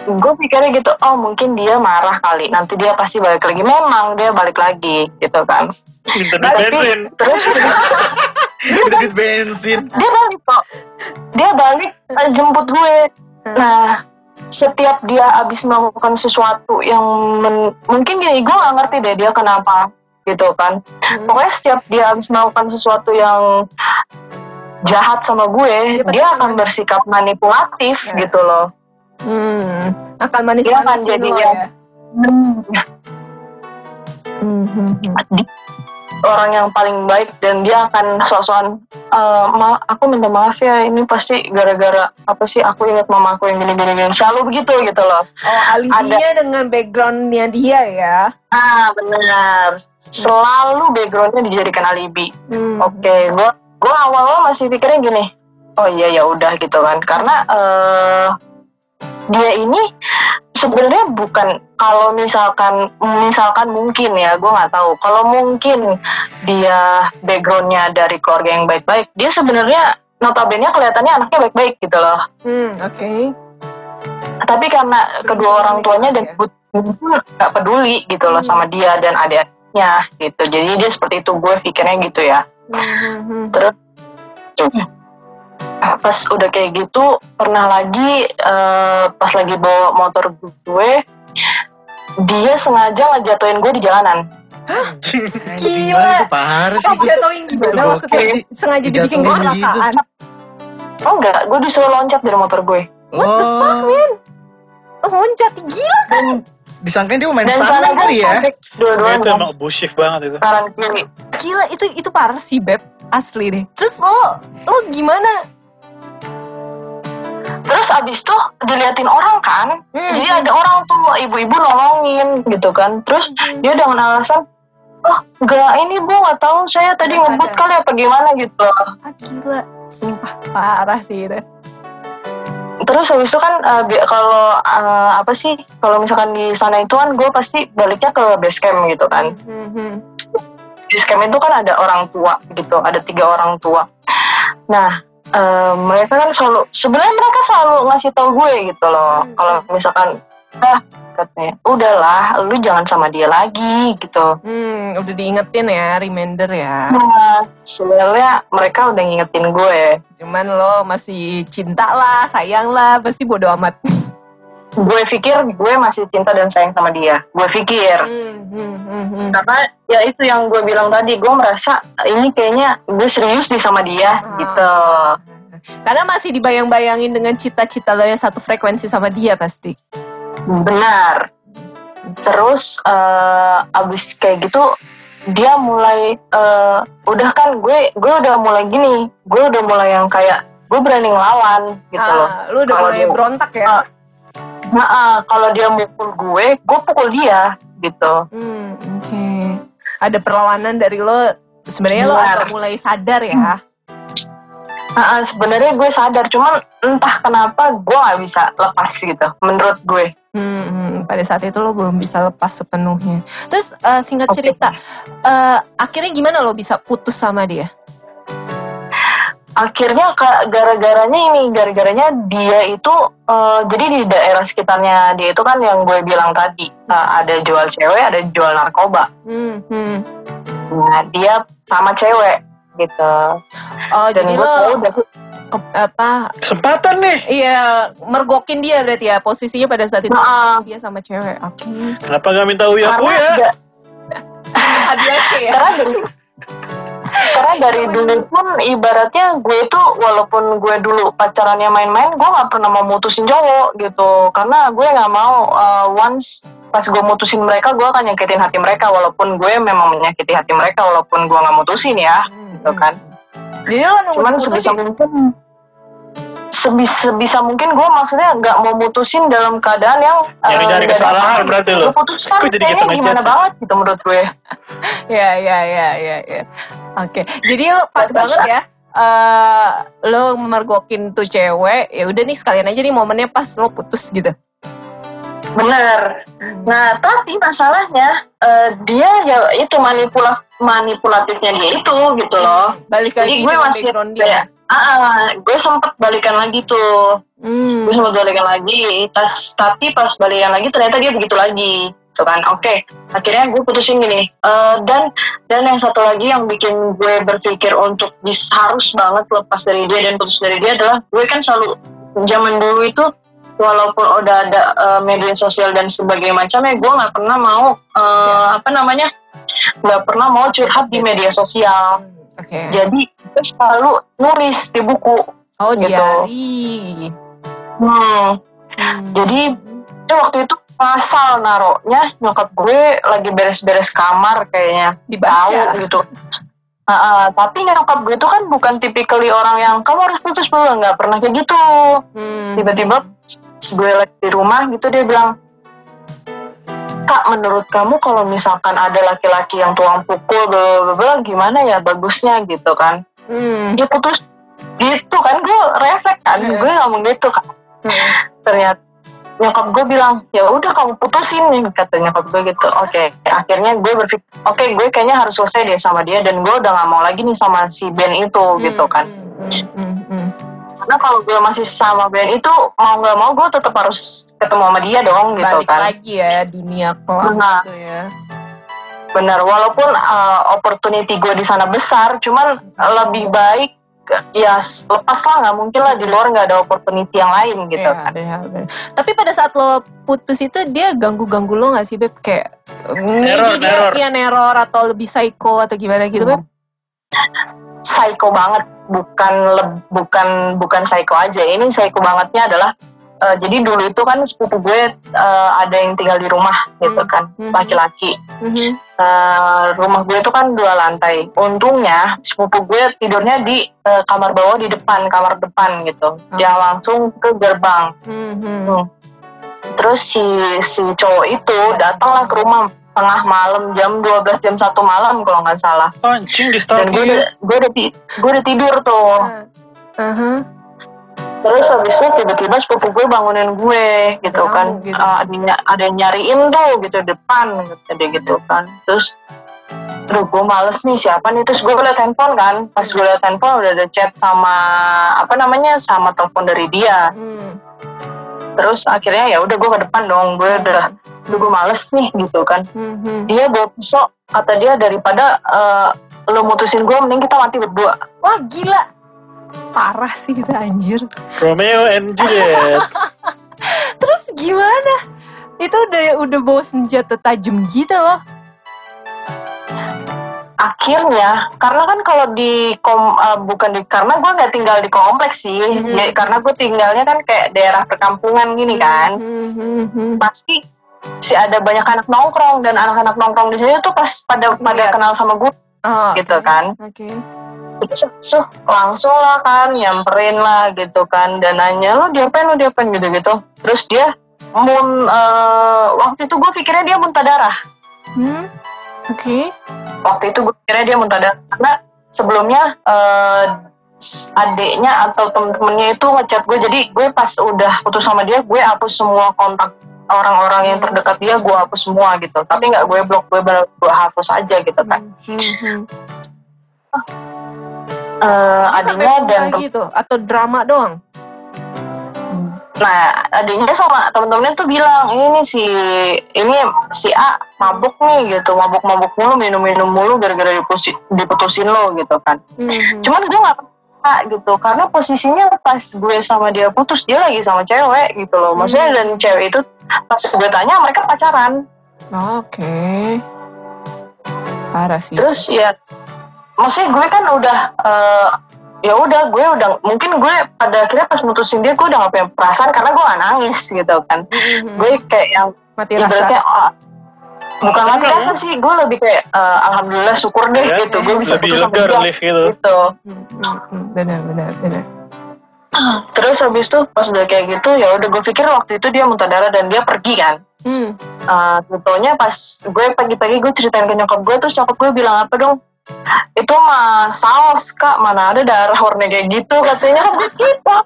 gue pikirnya gitu oh mungkin dia marah kali nanti dia pasti balik lagi memang dia balik lagi gitu kan Minta bensin. terus Kita duit bensin. dia balik kok dia balik eh, jemput gue nah setiap dia abis melakukan sesuatu yang men- mungkin gini gue gak ngerti deh dia kenapa gitu kan Hmm. pokoknya setiap dia abis melakukan sesuatu yang jahat sama gue Dia dia akan bersikap manipulatif Ya. gitu loh Hmm. Akan manis Dia akan jadi ya. Hmm, hmm, hmm. di- orang yang paling baik dan dia akan sok-sokan "Eh, ma aku minta maaf ya ini pasti gara-gara apa sih aku ingat mama aku yang gini-gini gini." selalu begitu gitu loh Oh alibinya dengan backgroundnya dia ya. ah benar selalu backgroundnya dijadikan alibi Hmm. oke gua gua awal-awal masih pikirnya gini oh iya ya udah gitu kan karena eh dia ini sebenarnya bukan kalau misalkan misalkan mungkin ya gue nggak tahu kalau mungkin dia backgroundnya dari keluarga yang baik-baik dia sebenarnya notabene kelihatannya anaknya baik-baik gitu loh Hmm, oke. tapi karena kedua orang tuanya dan Ya. ibu ibu nggak peduli gitu loh sama dia dan adik-adiknya gitu jadi dia seperti itu gue pikirnya gitu ya Hmm, hmm, hmm. terus pas udah kayak gitu pernah lagi eh, pas lagi bawa motor gue dia sengaja ngejatuhin gue di jalanan Anjing, Gila. parah sih. Oh, jatuhin gimana Gokil maksudnya? Sengaja dibikin Dijatuhin kecelakaan. oh enggak gue disuruh loncat dari motor gue What the fuck, Oh, man? Loncat, gila. dan disangkain dia main dan saran kali ya. dua-duanya Itu emang abusive banget itu. kanan kiri Gila, itu itu parah sih, Beb. Asli deh. Terus lo, lo gimana? terus abis tuh diliatin orang kan Hmm. jadi ada orang tuh ibu-ibu nolongin gitu kan terus dia dengan alasan oh enggak ini bu nggak tahu saya tadi ngebut kali apa gimana gitu Ah, gila. Sumpah, parah sih itu. Terus habis itu kan bi- kalau eh, apa sih kalau misalkan di sana itu kan gue pasti baliknya ke base camp gitu kan Hmm, hmm. base camp itu kan ada orang tua gitu ada tiga orang tua nah eh, mereka kan selalu sebenarnya mereka selalu ngasih tau gue gitu loh Hmm. kalau misalkan ah katanya udahlah lu jangan sama dia lagi gitu Hmm, udah diingetin ya, reminder ya. nah sebenarnya mereka udah ngingetin gue Cuman lo masih cinta lah, sayang lah, pasti bodo amat. gue pikir gue masih cinta dan sayang sama dia gue pikir Hmm, hmm, hmm, hmm. karena ya itu yang gue bilang tadi gue merasa ini kayaknya gue serius nih sama dia Ah. gitu Karena masih dibayang-bayangin dengan cita-cita lo yang satu frekuensi sama dia pasti. Benar terus eh, abis kayak gitu dia mulai eh, udah kan gue gue udah mulai gini gue udah mulai yang kayak gue berani ngelawan gitu loh ah, lu udah Kalau mulai dia- berontak ya? Ah. nah ah, kalau dia mukul gue gue pukul dia gitu Hmm, oke. Ada perlawanan dari lo. Sebenarnya lo agak mulai sadar ya. Ah, sebenarnya gue sadar cuman entah kenapa gue nggak bisa lepas gitu menurut gue Hmm, pada saat itu lo belum bisa lepas sepenuhnya. Terus eh, singkat Oke. cerita, eh, akhirnya gimana lo bisa putus sama dia? akhirnya gara-garanya ini gara-garanya dia itu eh, jadi di daerah sekitarnya dia itu kan yang gue bilang tadi eh, ada jual cewek ada jual narkoba Hmm, hmm. nah dia sama cewek gitu Oh dan jadi lo udah ke- apa? Kesempatan nih. Iya mergokin dia berarti ya posisinya pada saat itu Nah, dia sama cewek. Oke. Kenapa gak minta uya karena ya? da- Hadiah ya. karena dari karena dari dulu pun ibaratnya gue itu walaupun gue dulu pacarannya main-main gue nggak pernah mau mutusin cowok gitu karena gue nggak mau uh, once pas gue mutusin mereka gue akan nyakitin hati mereka walaupun gue memang menyakiti hati mereka walaupun gue nggak mutusin ya gitu kan Jadi lo nunggu cuman sebisa mungkin sebisa, sebisa mungkin gue maksudnya nggak mau mutusin dalam keadaan yang uh, Nyari-nyari nggak ada kesalahan berarti lo. Lu putuskan Kok jadi kayaknya gitu gimana banget gitu menurut gue Ya, ya, ya, ya, ya. Oke. Jadi lo pas banget ya. eh lo mergokin tuh cewek, ya udah nih sekalian aja nih momennya pas lo putus gitu. Bener. Nah, tapi masalahnya eh, dia ya itu manipula manipulatifnya dia itu gitu loh. Balik Jadi lagi gue masih background dia. ah, ah, gue sempet balikan lagi tuh. Hmm. Gue sempet balikan lagi. Tas, tapi pas balikan lagi ternyata dia begitu lagi. Tuh kan, oke. Akhirnya gue putusin gini. Eh, dan dan yang satu lagi yang bikin gue berpikir untuk bis, harus banget lepas dari dia dan putus dari dia adalah gue kan selalu zaman dulu itu walaupun udah ada eh, media sosial dan sebagainya macamnya gue nggak pernah mau eh, apa namanya nggak pernah mau curhat di media sosial Oke. jadi gue selalu nulis di buku Oh, gitu. diari. hmm, Hmm. jadi itu waktu itu asal naruhnya nyokap gue lagi beres-beres kamar kayaknya tahu dibaca. gitu ah, tapi nyokap gue itu kan bukan tipikali orang yang kamu harus putus dulu nggak pernah kayak gitu Hmm. tiba-tiba gue lagi di rumah gitu dia bilang kak menurut kamu kalau misalkan ada laki-laki yang tuang pukul bla gimana ya bagusnya gitu kan Hmm. dia putus gitu kan gue refleks kan Hmm. gue ngomong gitu kan Hmm. ternyata nyokap gue bilang ya udah kamu putusin nih kata nyokap gue gitu oke akhirnya gue berpikir oke gue kayaknya harus selesai deh sama dia dan gue udah gak mau lagi nih sama si Ben itu gitu kan Hmm, hmm, hmm, hmm. Karena kalau gue masih sama Ben itu mau nggak mau gue tetap harus ketemu sama dia dong gitu Balik kan lagi ya dunia kelam Nah. gitu ya. benar walaupun uh, opportunity gue di sana besar cuman lebih baik ya lepas lah nggak mungkin lah di luar nggak ada opportunity yang lain gitu Iya, kan ada, ada. Tapi pada saat lo putus itu dia ganggu-ganggu lo gak sih Beb? Kayak maybe Neror, dia neror. ya neror atau lebih psycho atau gimana gitu Beb? Psycho banget bukan leb- bukan bukan psycho aja ini psycho bangetnya adalah eh, jadi dulu itu kan sepupu gue eh, ada yang tinggal di rumah gitu Hmm. kan Mhm. laki-laki Mhm. Eh, rumah gue itu kan dua lantai untungnya sepupu gue tidurnya di eh, kamar bawah di depan kamar depan gitu yang langsung ke gerbang Mhm. Hmm. terus si si cowok itu datanglah ke rumah tengah malam jam 12 jam 1 malam kalau nggak salah Anjing di dan gue udah gue udah, ti- gue udah tidur tuh Aha. Terus habis itu tiba-tiba sepupu gue bangunin gue gitu Kamu kan. gitu. Ah, ada, ada yang nyariin tuh gitu depan gitu dia gitu kan. Terus Aduh gue males nih siapa nih Terus gue liat handphone kan Pas gue liat handphone udah ada chat sama Apa namanya Sama telepon dari dia Hmm. Terus akhirnya ya udah gue ke depan dong Gue udah gue males nih gitu kan Mhm. Dia bawa pisau Kata dia daripada eh, Lo mutusin gue Mending kita mati berdua Wah gila. Parah sih kita anjir. Romeo and Juliet. Terus gimana? Itu udah udah bawa senjata tajam gitu loh. Akhirnya karena kan kalau di kom eh, bukan di karena gue nggak tinggal di kompleks sih Mhm. Ya, karena gue tinggalnya kan kayak daerah perkampungan gini kan Mhm. pasti si ada banyak anak nongkrong dan anak-anak nongkrong di sini tuh pas pada pada Lihat. kenal sama gue Oh, gitu oke. kan Oke. terus terus langsung lah kan nyamperin lah gitu kan dan nanya lo diapain lo diapain gitu gitu terus dia mun eh, waktu itu gue pikirnya dia muntah darah Hmm. Oke. waktu itu gue kira dia muntah darah karena sebelumnya eh, adiknya atau temen-temennya itu ngechat gue jadi gue pas udah putus sama dia gue hapus semua kontak orang-orang yang Hmm. terdekat dia gue hapus semua gitu tapi nggak gue blok gue bener gue hapus aja gitu kan Dia sampai adiknya dan gitu atau drama doang? Nah adiknya sama temen-temennya tuh bilang ini si ini si A mabuk nih gitu mabuk-mabuk mulu minum-minum mulu gara-gara diputusin, diputusin lo gitu kan Mhm. cuman gue gak pernah gitu karena posisinya pas gue sama dia putus dia lagi sama cewek gitu loh maksudnya Hmm. dan cewek itu pas gue tanya mereka pacaran Oke. Parah sih. terus ya maksudnya gue kan udah eh, ya udah gue udah mungkin gue pada akhirnya pas mutusin dia gue udah gak punya perasaan karena gue gak nangis gitu kan Mhm. gue kayak yang mati rasa. ibaratnya ah, bukan mati rasa sih gue lebih kayak eh, alhamdulillah syukur deh Ya, gitu gue bisa lebih putus sama dia gitu gitu Hmm, hmm, hmm. Benar, benar, benar. terus habis itu pas udah kayak gitu ya udah gue pikir waktu itu dia muntah darah dan dia pergi kan Hmm. uh, tentunya pas gue pagi-pagi gue ceritain ke nyokap gue terus nyokap gue bilang apa dong itu mah saus kak mana ada darah warna kayak gitu katanya kan gitu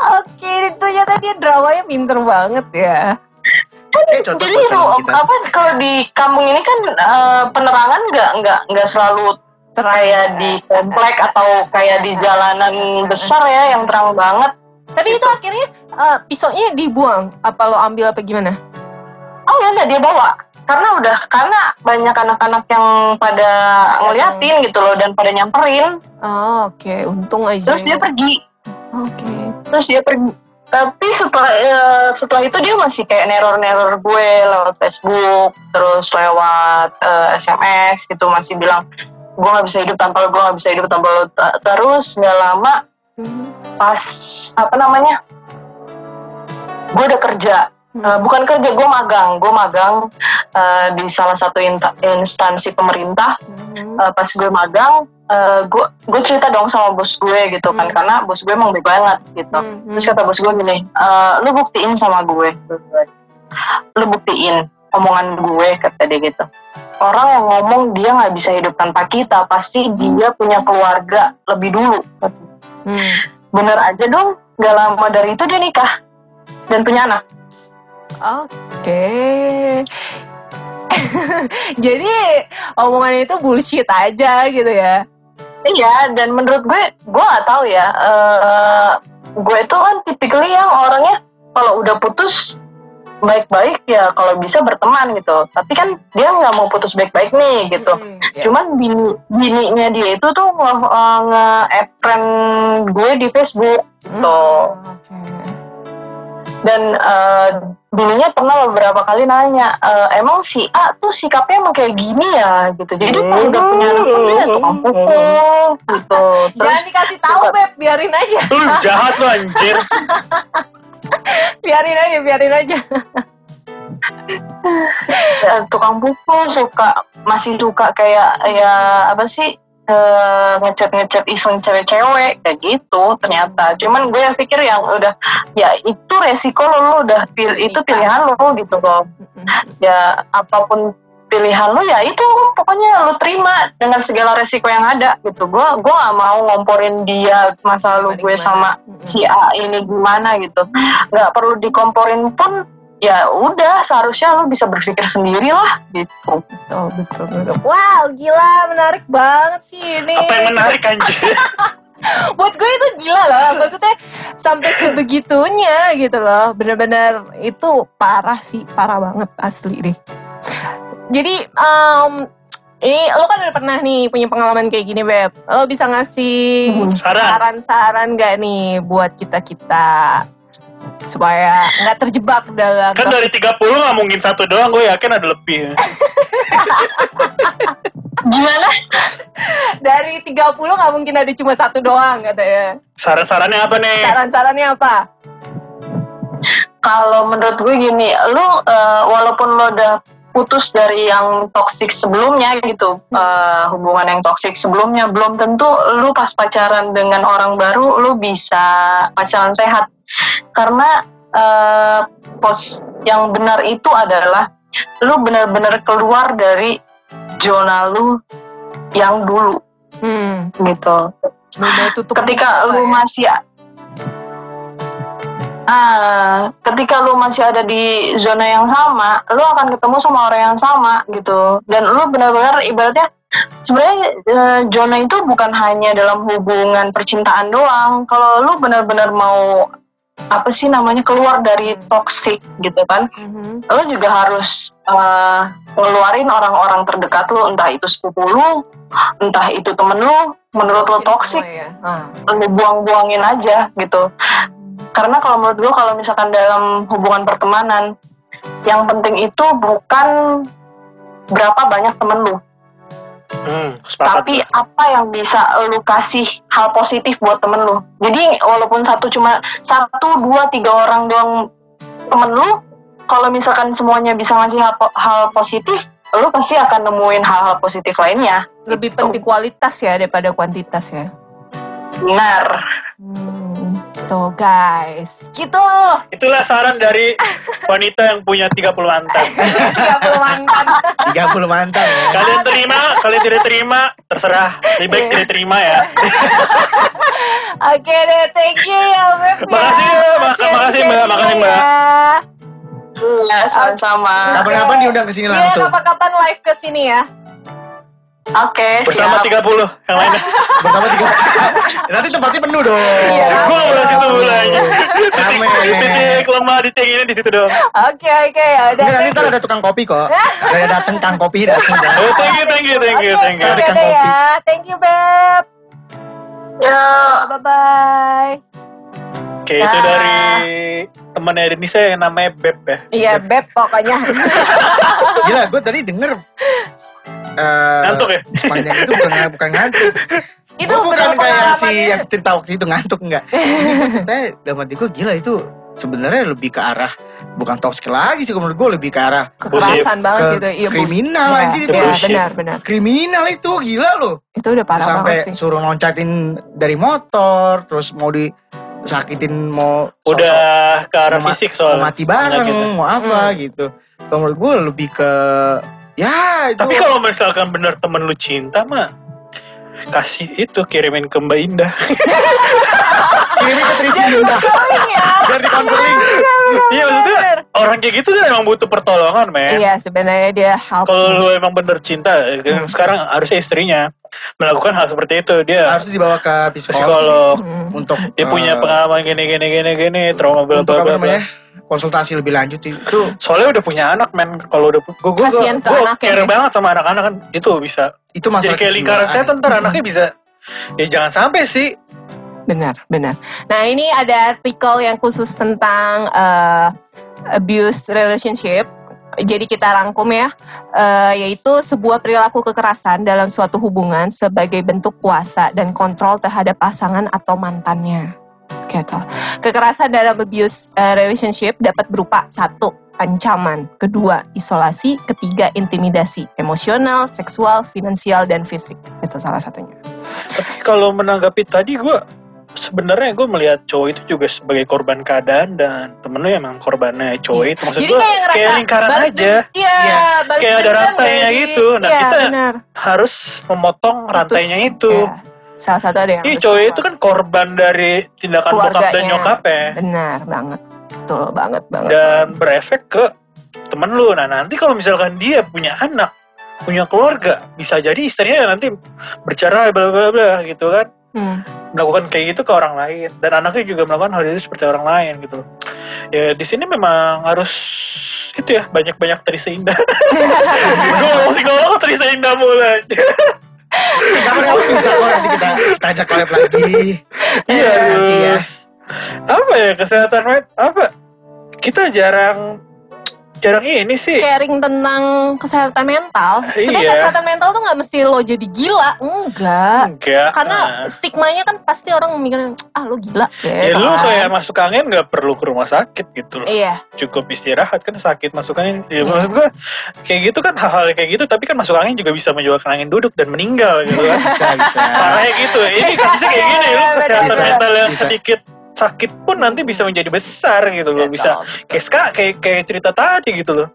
Oke, itu ternyata dia dramanya pinter banget ya. Ini contoh jadi kita. apa kalau di kampung ini kan uh, penerangan nggak nggak nggak selalu kayak di komplek atau kayak di jalanan besar ya yang terang banget Tapi itu akhirnya eh, pisaunya dibuang. Apa lo ambil apa gimana? oh ya enggak dia bawa karena udah karena banyak anak-anak yang pada ngeliatin gitu loh dan pada nyamperin Oh, oke. Untung aja. terus dia ya. pergi Oke. terus dia pergi tapi setelah eh, setelah itu dia masih kayak neror-neror gue lewat Facebook terus lewat eh, SMS gitu masih bilang gue nggak bisa hidup tanpa lo gue nggak bisa hidup tanpa lo terus nggak lama Mhm. pas apa namanya gue udah kerja Eh, bukan kerja gue magang gue magang eh, di salah satu instansi pemerintah Mhm. Eh, pas gue magang eh, gue gue cerita dong sama bos gue gitu kan Hmm. karena bos gue emang baik banget gitu Mhm. Terus kata bos gue gini, "Eh, lu buktiin sama gue. Lu buktiin omongan gue, kata dia gitu. Orang yang ngomong dia nggak bisa hidup tanpa kita, pasti dia punya keluarga lebih dulu. Hmm. Bener aja dong, gak lama dari itu dia nikah. Dan punya anak. Oke. Jadi omongan itu bullshit aja gitu ya. Iya, dan menurut gue, gue gak tahu ya. eh, gue itu kan tipikal yang orangnya kalau udah putus baik-baik ya kalau bisa berteman gitu. Tapi kan dia nggak mau putus baik-baik nih gitu. Mhm, ya. Cuman bini, bininya dia itu tuh nge- eh, nge-add friend gue di Facebook gitu. Hmm, Oke. Dan eh, bininya pernah beberapa kali nanya, "Eh, emang si A tuh sikapnya emang kayak gini ya? Gitu. Jadi pas udah punya anak pun dia tukang pukul gitu. Terus Jangan dikasih tahu beb, biarin aja, lu jahat lu anjir. Biarin aja, biarin aja. eh, tukang pukul suka masih suka kayak ya apa sih eh, ngechat ngechat iseng cewek-cewek kayak gitu ternyata. Cuman gue yang pikir yang udah ya itu resiko lo lo udah pil- itu pilihan lo gitu loh. Mhm. ya apa pun pilihan lo ya itu pokoknya lo terima dengan segala resiko yang ada gitu. Gue gue gak mau ngomporin dia masa lalu gue sama Mhm. si A ini gimana gitu. Nggak perlu dikomporin pun ya udah seharusnya lo bisa berpikir sendiri lah gitu Betul, betul, betul. Wow, gila, menarik banget sih ini. apa yang menarik anjir Buat gue itu gila loh, maksudnya sampai sebegitunya gitu loh. Bener-bener itu parah sih, parah banget asli deh. Jadi, em, ini lo kan udah pernah nih punya pengalaman kayak gini, Beb. Lo bisa ngasih. Saran. saran-saran gak nih buat kita-kita supaya nggak terjebak dalam kan dari 30 nggak mungkin satu doang gue yakin ada lebih. Gimana? Dari 30 nggak mungkin ada cuma satu doang katanya. saran-sarannya apa nih? Saran-sarannya apa? kalau menurut gue gini lu eh, walaupun lo udah putus dari yang toksik sebelumnya gitu eh, hubungan yang toksik sebelumnya belum tentu lu pas pacaran dengan orang baru lu bisa pacaran sehat karena eh, pos yang benar itu adalah lu benar-benar keluar dari zona lu yang dulu. Hmm, gitu. Ketika lu ya. masih ah ketika lu masih ada di zona yang sama lu akan ketemu sama orang yang sama gitu. Dan lu benar-benar ibaratnya sebenarnya eh, zona itu bukan hanya dalam hubungan percintaan doang. Kalau lu benar-benar mau apa sih namanya keluar dari toxic gitu kan Mhm. lu juga harus eh, ngeluarin orang-orang terdekat lu entah itu sepupu lu entah itu temen lu menurut lo toxic ya. Ah. lu buang-buangin aja gitu karena kalau menurut gue kalau misalkan dalam hubungan pertemanan yang penting itu bukan berapa banyak temen lu Hmm, sepakat. tapi apa yang bisa lu kasih hal positif buat temen lu? Jadi walaupun satu cuma satu dua tiga orang doang temen lu kalau misalkan semuanya bisa ngasih hal, hal positif lu pasti akan nemuin hal-hal positif lainnya. Lebih penting kualitas ya daripada kuantitas ya. benar. Hmm, tuh guys, gitu. Itulah saran dari wanita yang punya 30 mantan. 30 mantan. 30 mantan ya. Kalian terima, kalian tidak terima, terserah. Lebih baik Iya. tidak terima ya. Oke deh, thank you ya Beb ya. Makasih ya, mak- Sharing-sharingnya makasih, Mbak. Makasih, Mbak. ya. iya sama-sama Kapan-kapan diundang ke sini Iya, langsung. kapan-kapan live ke sini ya. Oke Bersama siap 30 yang lainnya. Bersama tiga. Nanti tempatnya penuh dong. Iya. Gue boleh situ mulanya. Rame. Titik lemah di tank ini di situ dong. Oke, oke ya udah. Enggak, nanti ntar ada tukang kopi kok. Kayak dateng kang kopi dateng. Oh, thank you, thank you, thank you, thank you. Tukang udah kopi. ya. Thank you, Beb. ya Bye-bye. Oke, itu Dah. dari temannya Denisa yang namanya Beb ya. Iya, Beb pokoknya. Gila, gue tadi denger. Eh, Ngantuk ya? Sepanjang itu bukan bukan ngantuk. itu Gua bukan kayak si yang cerita waktu itu ngantuk enggak. Saya dalam hati gue gila itu sebenarnya lebih ke arah bukan toxic lagi sih menurut gue lebih ke arah Kekerasan banget ke sih itu. Iya, kriminal Iya, anjir itu. Bullshit. benar, benar. kriminal itu gila loh Itu udah parah sampai banget sih. suruh loncatin dari motor terus mau disakitin mau sosok- Udah ke arah mau ma- fisik mau soalnya. mati bareng penyakitnya. mau apa Hmm. gitu kalau menurut gue lebih ke ya itu Tapi kalau misalkan bener temen lu cinta mah kasih itu kirimin ke Mbak Indah. kirimin ke Trisi Indah ya. biar di konseling Iya maksudnya orang kayak gitu kan emang butuh pertolongan men. Iya, sebenarnya dia help. Kalau lu emang bener cinta, Hmm. sekarang harusnya istrinya melakukan hal seperti itu. Dia harus dibawa ke psikolog psikolog, Hmm. untuk dia punya eh, pengalaman gini gini gini gini, trauma bla bla bla. Konsultasi lebih lanjut sih itu Soalnya udah punya anak men, kalau udah gue gue gue anaknya care banget sama anak-anak kan itu bisa. itu masalah Jadi kayak lingkaran kejiwaan. setan ntar anaknya bisa. Ya jangan sampai sih. Benar, benar. Nah, ini ada artikel yang khusus tentang eh, abuse relationship. Jadi kita rangkum ya, eh, yaitu sebuah perilaku kekerasan dalam suatu hubungan sebagai bentuk kuasa dan kontrol terhadap pasangan atau mantannya. Gitu. Kekerasan dalam abuse eh, relationship dapat berupa satu ancaman, kedua isolasi, ketiga intimidasi, emosional, seksual, finansial, dan fisik. Itu salah satunya. Tapi kalau menanggapi tadi gue sebenarnya gue melihat cowok itu juga sebagai korban keadaan dan temen lu emang korbannya cowok itu maksud gue kayak kayak lingkaran aja Iya, Iya. balas Kayak ada rantainya sih? gitu. Nah, Iya, kita- benar. harus memotong rantainya Putus. itu Iya. Salah satu ada yang Ih cowok itu kan korban dari tindakan bokap dan nyokapnya benar banget. Betul banget banget. dan berefek ke temen lu. Nah nanti kalau misalkan dia punya anak, punya keluarga, bisa jadi istrinya nanti bercerai bla bla bla gitu kan. Hmm. melakukan kayak gitu ke orang lain dan anaknya juga melakukan hal itu seperti orang lain gitu ya di sini memang harus itu ya banyak banyak terisa indah gue ngomong psikolog terisa indah mulai kapan-kapan bisa kok nanti kita kita ajak collab lagi. Iya Eh, ya. apa ya kesehatan apa? Kita jarang jarang ini sih Caring tentang kesehatan mental. Sebenarnya Iya. kesehatan mental tuh nggak mesti lo jadi gila, enggak. enggak Karena Nah. stigmanya kan pasti orang mikirnya ah lo gila ya gitu lu kan. kayak masuk angin nggak perlu ke rumah sakit gitu loh Iya, cukup istirahat kan sakit masuk angin ya Iya. maksud gue kayak gitu kan hal-hal kayak gitu tapi kan masuk angin juga bisa menyebabkan angin duduk dan meninggal gitu kan bisa bisa parahnya gitu ini kan bisa kayak gini lu kesehatan Bisa, mental yang bisa. sedikit sakit pun nanti bisa menjadi besar gitu loh bisa Betul. kayak kayak kayak cerita tadi gitu loh.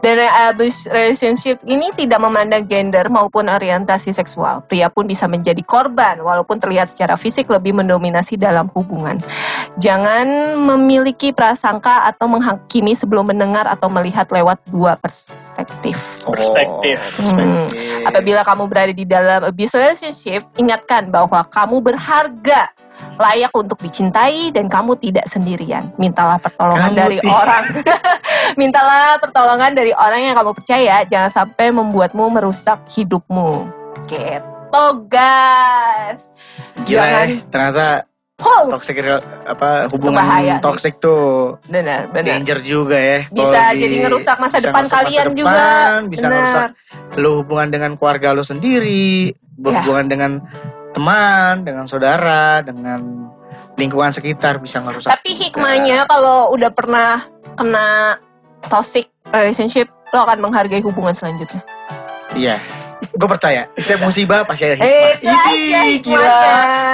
Dan abuse relationship ini tidak memandang gender maupun orientasi seksual. Pria pun bisa menjadi korban walaupun terlihat secara fisik lebih mendominasi dalam hubungan. Jangan memiliki prasangka atau menghakimi sebelum mendengar atau melihat lewat dua perspektif. Perspektif. Oh, Hmm. perspektif. Apabila kamu berada di dalam abuse relationship, ingatkan bahwa kamu berharga, layak untuk dicintai dan kamu tidak sendirian. Mintalah pertolongan Kamu dari ti- orang. Mintalah pertolongan dari orang yang kamu percaya, jangan sampai membuatmu merusak hidupmu. Gitu, guys. Gila Jangan ya, ternyata Wow, toxic apa hubungan bahaya sih. toxic tuh benar, benar. danger juga ya. Bisa di- jadi ngerusak masa depan ngerusak masa kalian depan, juga. Bisa Benar. ngerusak lu hubungan dengan keluarga lu sendiri, berhubungan dengan teman, dengan saudara, dengan lingkungan sekitar bisa ngerusak. Tapi hikmahnya kalau udah pernah kena toxic relationship, lo akan menghargai hubungan selanjutnya. Iya. Gue percaya, setiap musibah pasti ada Eh, hikmah. itu aja Ini gila.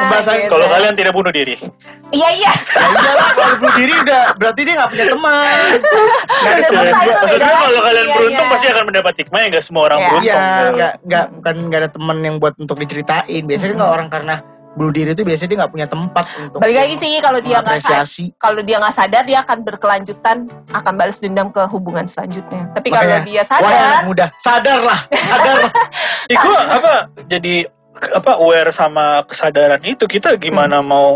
Pembahasan Gitu. Kalau kalian tidak bunuh diri. Iya iya. Ya iyalah, kalau bunuh diri udah berarti dia gak punya teman. Udah selesai tuh, Maksudnya kalau kalian dunianya. beruntung pasti akan mendapat hikmah ya nggak semua orang Iya. beruntung. Iya, nggak nggak bukan nggak ada teman yang buat untuk diceritain. Biasanya kan kalau orang karena bunuh diri itu biasanya dia nggak punya tempat untuk Balik lagi sih kalau dia nggak sadar, kalau dia nggak sadar dia akan berkelanjutan akan balas dendam ke hubungan selanjutnya. Tapi kalau Makanya, dia Wah, anak sadar, sadarlah, sadarlah. Ya, gua apa jadi apa aware sama kesadaran itu kita gimana Hmm. mau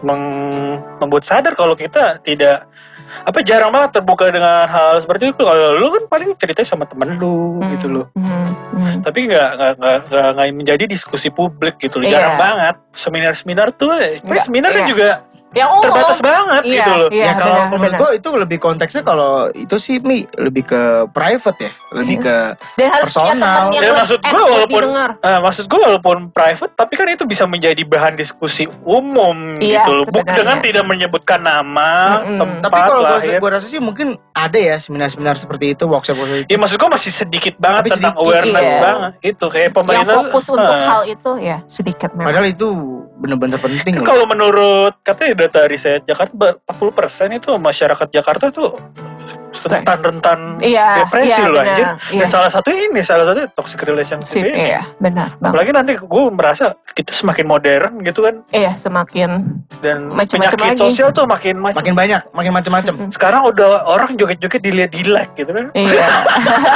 meng- membuat sadar kalau kita tidak apa jarang banget terbuka dengan hal seperti itu kalau lu kan paling ceritanya sama temen lu Hmm, gitu loh hmm, hmm. tapi nggak nggak menjadi diskusi publik gitu loh Iya. jarang banget seminar-seminar tuh eh, Nggak, seminar kan iya. juga yang umum. terbatas banget Iya, gitu loh iya, ya kalau benar, menurut gue itu lebih konteksnya kalau itu sih mi lebih ke private ya, lebih Iya. ke Dan harus punya personal. teman yang Ya, maksud buat walaupun- didengar. Nah, maksud gue walaupun private, tapi kan itu bisa menjadi bahan diskusi umum Iya, gitu loh. Sebenarnya. dengan tidak menyebutkan nama, Mm-mm. tempat, tapi kalau lahir. gue rasa sih mungkin ada ya seminar-seminar seperti itu, workshop-workshop itu. Ya maksud gue masih sedikit banget Tapi tentang sedikit, awareness iya. banget. Itu kayak Yang pemerintah. fokus untuk Nah, hal itu ya sedikit memang. Padahal itu bener-bener penting loh. kalau menurut katanya data riset Jakarta 40% itu masyarakat Jakarta tuh Stres. rentan-rentan Iya, depresi iya loh anjir. Iya. Dan salah satu ini, salah satu toxic relationship Sip, ini. iya, benar. Bang. Apalagi nanti gue merasa kita semakin modern gitu kan Iya, semakin dan Macem-macem penyakit lagi. sosial tuh makin macam. Makin banyak, makin macam-macam. Mm-mm. Sekarang udah orang joget-joget dilihat di like gitu kan. Iya.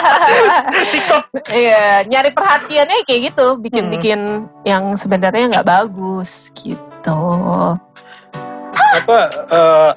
TikTok. Iya, nyari perhatiannya kayak gitu, bikin-bikin Hmm. yang sebenarnya nggak bagus gitu. Apa eh,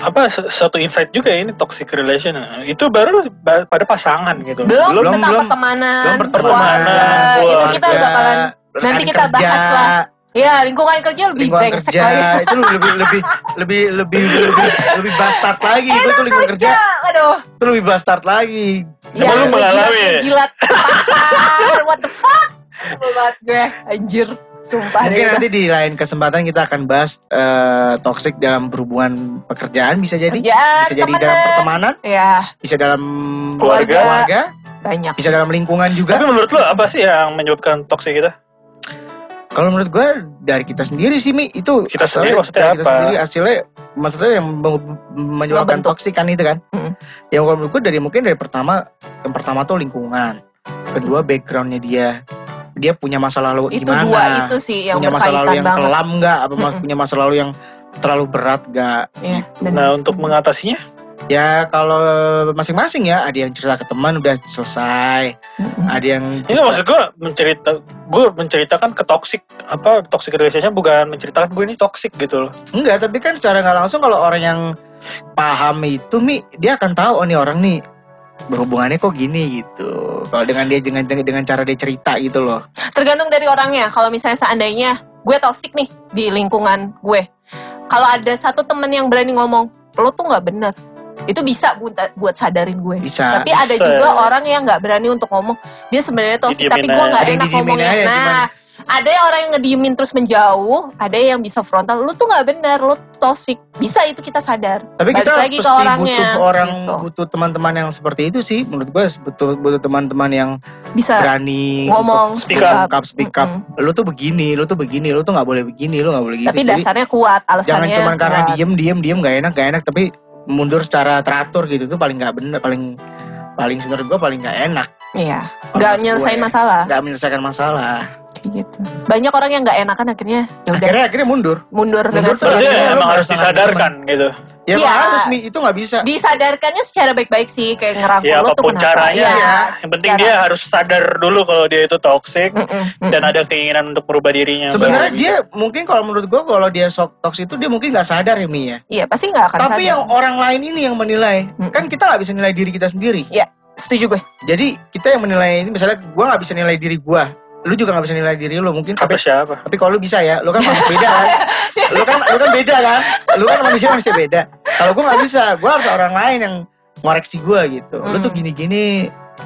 apa satu insight juga ya ini toxic relation itu baru ba- pada pasangan gitu Belum, Belum, tentang belum. pertemanan, Belum pertemanan, keluarga. Itu kita keluarga, bakalan nanti kita kerja, bahas lah. Ya, lingkungan kerja lebih Lingkungan brengsek kerja lagi. itu lebih lebih lebih lebih lebih lebih, lebih bastard lagi. Itu tuh lingkungan kerja Aduh. itu lebih bastard lagi. Ya, Emang lu mengalami ya? Jilat pasar. What the fuck? Banget gue. Anjir. Sumpah Mungkin deh. nanti di lain kesempatan kita akan bahas eh, toxic dalam berhubungan pekerjaan bisa jadi, Kerjaan, bisa jadi temenan. dalam pertemanan, Ya, bisa dalam Keluarga. keluarga, banyak. bisa dalam lingkungan juga. tapi menurut lo apa sih yang menyebabkan toxic kita Kalau menurut gue dari kita sendiri sih Mi itu Kita hasilnya- sendiri maksudnya dari kita apa? sendiri hasilnya maksudnya yang me- menyebabkan toksik kan itu kan. Mm. Yang kalau menurut gue dari mungkin dari pertama yang pertama tuh lingkungan, kedua backgroundnya dia dia punya masa lalu Itu gimana, dua itu sih yang punya masa lalu yang banget. kelam nggak, apa Mm-mm. punya masa lalu yang terlalu berat nggak? Ya, benar. nah untuk mengatasinya Ya kalau masing-masing ya ada yang cerita ke teman udah selesai, Mm-mm. ada yang ini maksud gue mencerita gue menceritakan ke toxic apa toxic relationship bukan menceritakan gue ini toxic gitu loh Enggak, tapi kan secara nggak langsung kalau orang yang paham itu mi dia akan tahu oh nih orang nih berhubungannya kok gini gitu. Kalau dengan dia dengan dengan cara dia cerita gitu loh. Tergantung dari orangnya. Kalau misalnya seandainya gue toxic nih di lingkungan gue. Kalau ada satu temen yang berani ngomong, lo tuh nggak bener. Itu bisa buat, buat sadarin gue. Bisa. Tapi ada Bisa. juga orang yang nggak berani untuk ngomong. Dia sebenarnya toxic, tapi gue nggak Ada enak ngomongnya. aja, Nah, gimana? ada yang orang yang ngediemin terus menjauh. Ada yang bisa frontal. Lu tuh nggak bener, lu toxic. Bisa itu kita sadar. Tapi Balik kita lagi ke pasti orangnya, butuh orang gitu. butuh teman-teman yang seperti itu sih. Menurut gue butuh butuh teman-teman yang Bisa berani ngomong, speak speak up. up, speak up. Mm-mm. Lu tuh begini, lu tuh begini, lu tuh nggak boleh begini, lu nggak boleh gitu. Tapi Jadi, dasarnya kuat, jangan alasannya cuma karena kuat. diem diem diem gak enak gak enak tapi mundur secara teratur gitu tuh paling nggak bener paling paling menurut gue paling nggak enak Iya. Nggak gue. nyelesain masalah. nggak menyelesaikan masalah Kayak gitu. Banyak orang yang nggak enakan akhirnya ya udah akhirnya akhirnya mundur mundur, dengan Mundur berarti Iya, sendirinya. lu emang harus disadarkan gitu ya Iya. harus mi itu nggak bisa Disadarkannya secara baik-baik sih kayak ngerangkul ya lu tuh apa pun kenapa. caranya Iya, ya yang penting secara- dia harus sadar dulu kalau dia itu toxic Mm-mm, mm-mm. dan ada keinginan untuk merubah dirinya sebenarnya Baru dia mungkin kalau menurut gue kalau dia sok toks itu dia mungkin nggak sadar ya mi ya Iya pasti nggak akan tapi sadar. yang orang lain ini yang menilai Mm-mm. kan kita nggak bisa nilai diri kita sendiri Setuju gue. jadi kita yang menilai ini misalnya gue nggak bisa nilai diri gue lu juga nggak bisa nilai diri lu mungkin Kata tapi siapa? tapi kalau lu bisa ya lu kan manusia beda kan lu kan lu kan beda kan lu kan manusia manusia beda kalau gue nggak bisa gue harus orang lain yang ngoreksi gue gitu lu tuh Hmm. gini gini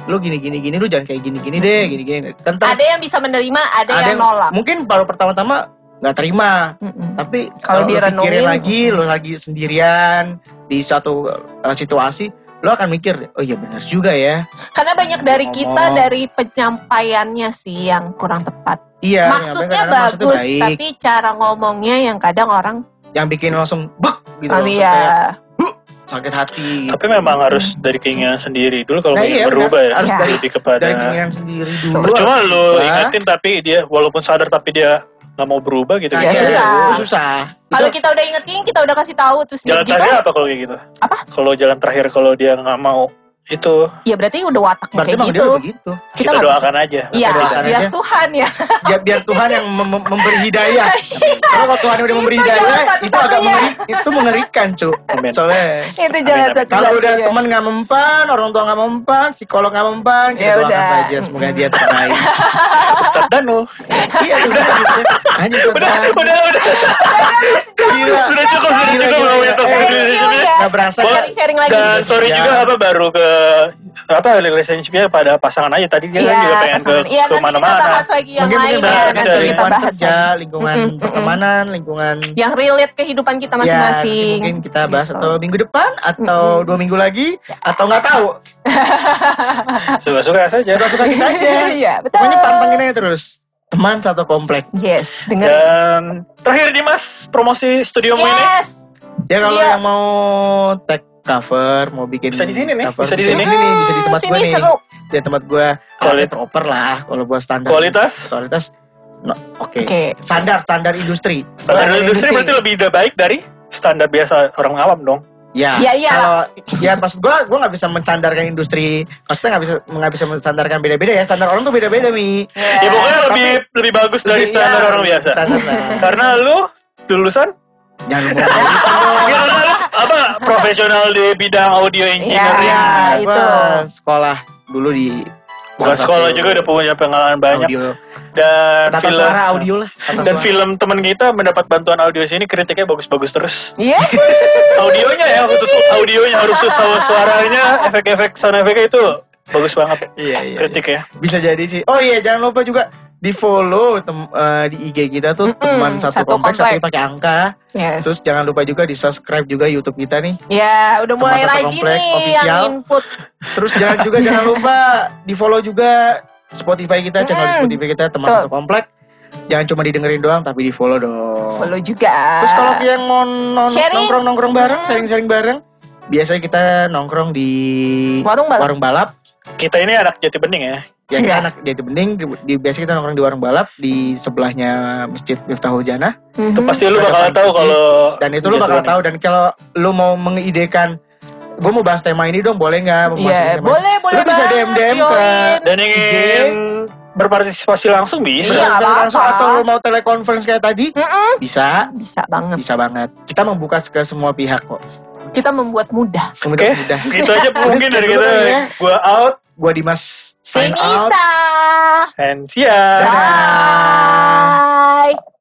lu gini gini gini lu jangan kayak gini gini deh gini gini tentang Ada yang bisa menerima, ada, yang nolak. mungkin baru pertama-tama nggak terima Mm-mm. tapi Kalau direnungin- pikirin lagi lu lagi sendirian di suatu uh, situasi lu akan mikir oh iya benar juga ya Karena banyak dari Ngomong. kita dari penyampaiannya sih yang kurang tepat. iya maksudnya maksudnya bagus, baik. tapi cara ngomongnya yang kadang orang yang bikin langsung bek gitu oh, iya. kayak sakit hati Tapi memang harus dari keinginan sendiri dulu kalau Nah, iya, berubah ya. harus Ya. dari kepada dari keinginan sendiri dulu Percuma lu berubah. ingetin tapi dia walaupun sadar tapi dia nggak mau berubah gitu. Nah, Ya, susah. susah Kalau kita udah ingetin, kita udah kasih tahu terus dia Jalan gitu, terakhir apa kalau kayak gitu? Apa? Kalau jalan terakhir kalau dia nggak mau itu ya berarti udah wataknya berarti kayak gitu. begitu Kita kita, nggak bisa. doakan aja. Iya, Kita doakan biar aja. Tuhan ya. biar, biar Tuhan yang mem- mem- memberi hidayah karena kalau Tuhan udah memberi Itu hidayah itu agak mengeri- itu mengerikan cu Amin. soalnya Itu jalan amin. satu kalau udah teman nggak mempan orang tua nggak mempan psikolog nggak mempan kita Ya doakan udah. saja semoga dia terbaik Ustadz Danu. iya udah gitu hanya Udah, udah, udah. gila Sudah cukup, sudah cukup Eh, ya. nggak berasa Sharing-sharing lagi. Dan sorry juga apa baru ke apa relationshipnya pada pasangan aja tadi dia kan Iya, juga pengen ke pasangan. Iya, nanti kita bahas lagi yang mungkin lain ya. Nanti kita bahas kerja lagi. lingkungan Mm-mm, mm-mm. pertemanan lingkungan Yang relate kehidupan kita Ya, masing-masing. nanti mungkin kita bahas Gitu. atau minggu depan atau Mm-mm. dua minggu lagi atau nggak tahu Suka-suka saja. suka-suka kita aja Iya, betul. pokoknya pantengin aja terus teman satu komplek Yes, denger. Dan terakhir Dimas promosi studiomu ini. Yes. ya kalau Studio. yang mau tag cover mau bikin Bisa di sini nih, cover, bisa di bisa sini. di sini bisa di tempat Sini gue nih seru. di tempat gue Kualitas. proper lah kalau buat standar Kualitas kualitas no, oke Oke. standar standar industri standar Standar industri industri. berarti lebih baik dari standar biasa orang awam dong. ya Ya iya kalau lah. ya maksud gue gue nggak bisa menstandarkan industri maksudnya nggak bisa nggak bisa menstandarkan beda-beda ya standar orang tuh beda-beda mi Ya pokoknya tapi- lebih lebih bagus dari standar iya, orang biasa. standar lah. Karena lu lulusan jangan ngomong apa profesional di bidang audio engineering. Ya, itu. sekolah dulu di Bukan sekolah juga udah punya pengalaman banyak audio dan tata film suara audio lah tata dan suara. film teman kita mendapat bantuan audio sini kritiknya bagus-bagus terus. Iya. Audionya ya khusus audionya harus su- suaranya efek-efek sound efeknya itu bagus banget iya iya kritiknya. bisa jadi sih oh iya jangan lupa juga di follow tem- eh, di IG kita tuh Mm-mm, teman satu, satu kompleks komplek. tapi pakai angka Yes. terus jangan lupa juga di subscribe juga YouTube kita nih ya, udah mulai Teman satu rajin komplek, nih official. yang input. terus jangan juga jangan lupa di follow juga Spotify kita channel di. Spotify kita teman satu komplek jangan cuma didengerin doang tapi di follow dong Follow juga. Terus kalau yang mau non- Sharing. nongkrong-nongkrong bareng, sharing-sharing bareng, biasanya kita nongkrong di warung balap. warung balap. Kita ini anak jati bening ya. Ya kita Iya. anak Jati Bening, di, di biasa kita nongkrong di warung balap di sebelahnya Masjid Miftahul Jannah Itu Mhm. pasti lu bakal tahu kalau dan itu lu bakal tahu dan kalau lu mau mengidekan gue mau bahas tema ini dong boleh nggak mau bahas Iya, tema ini? boleh, boleh Lu bisa DM DM ke dan ingin berpartisipasi langsung bisa. Iya, langsung atau lu mau telekonferensi kayak tadi Mm-mm. bisa Bisa banget. bisa banget kita membuka ke semua pihak kok Kita membuat mudah. Oke. mudah Gitu aja mungkin dari kita. Ya. Gua out gue Dimas sign out Finisa. and see ya. Dadah. Bye.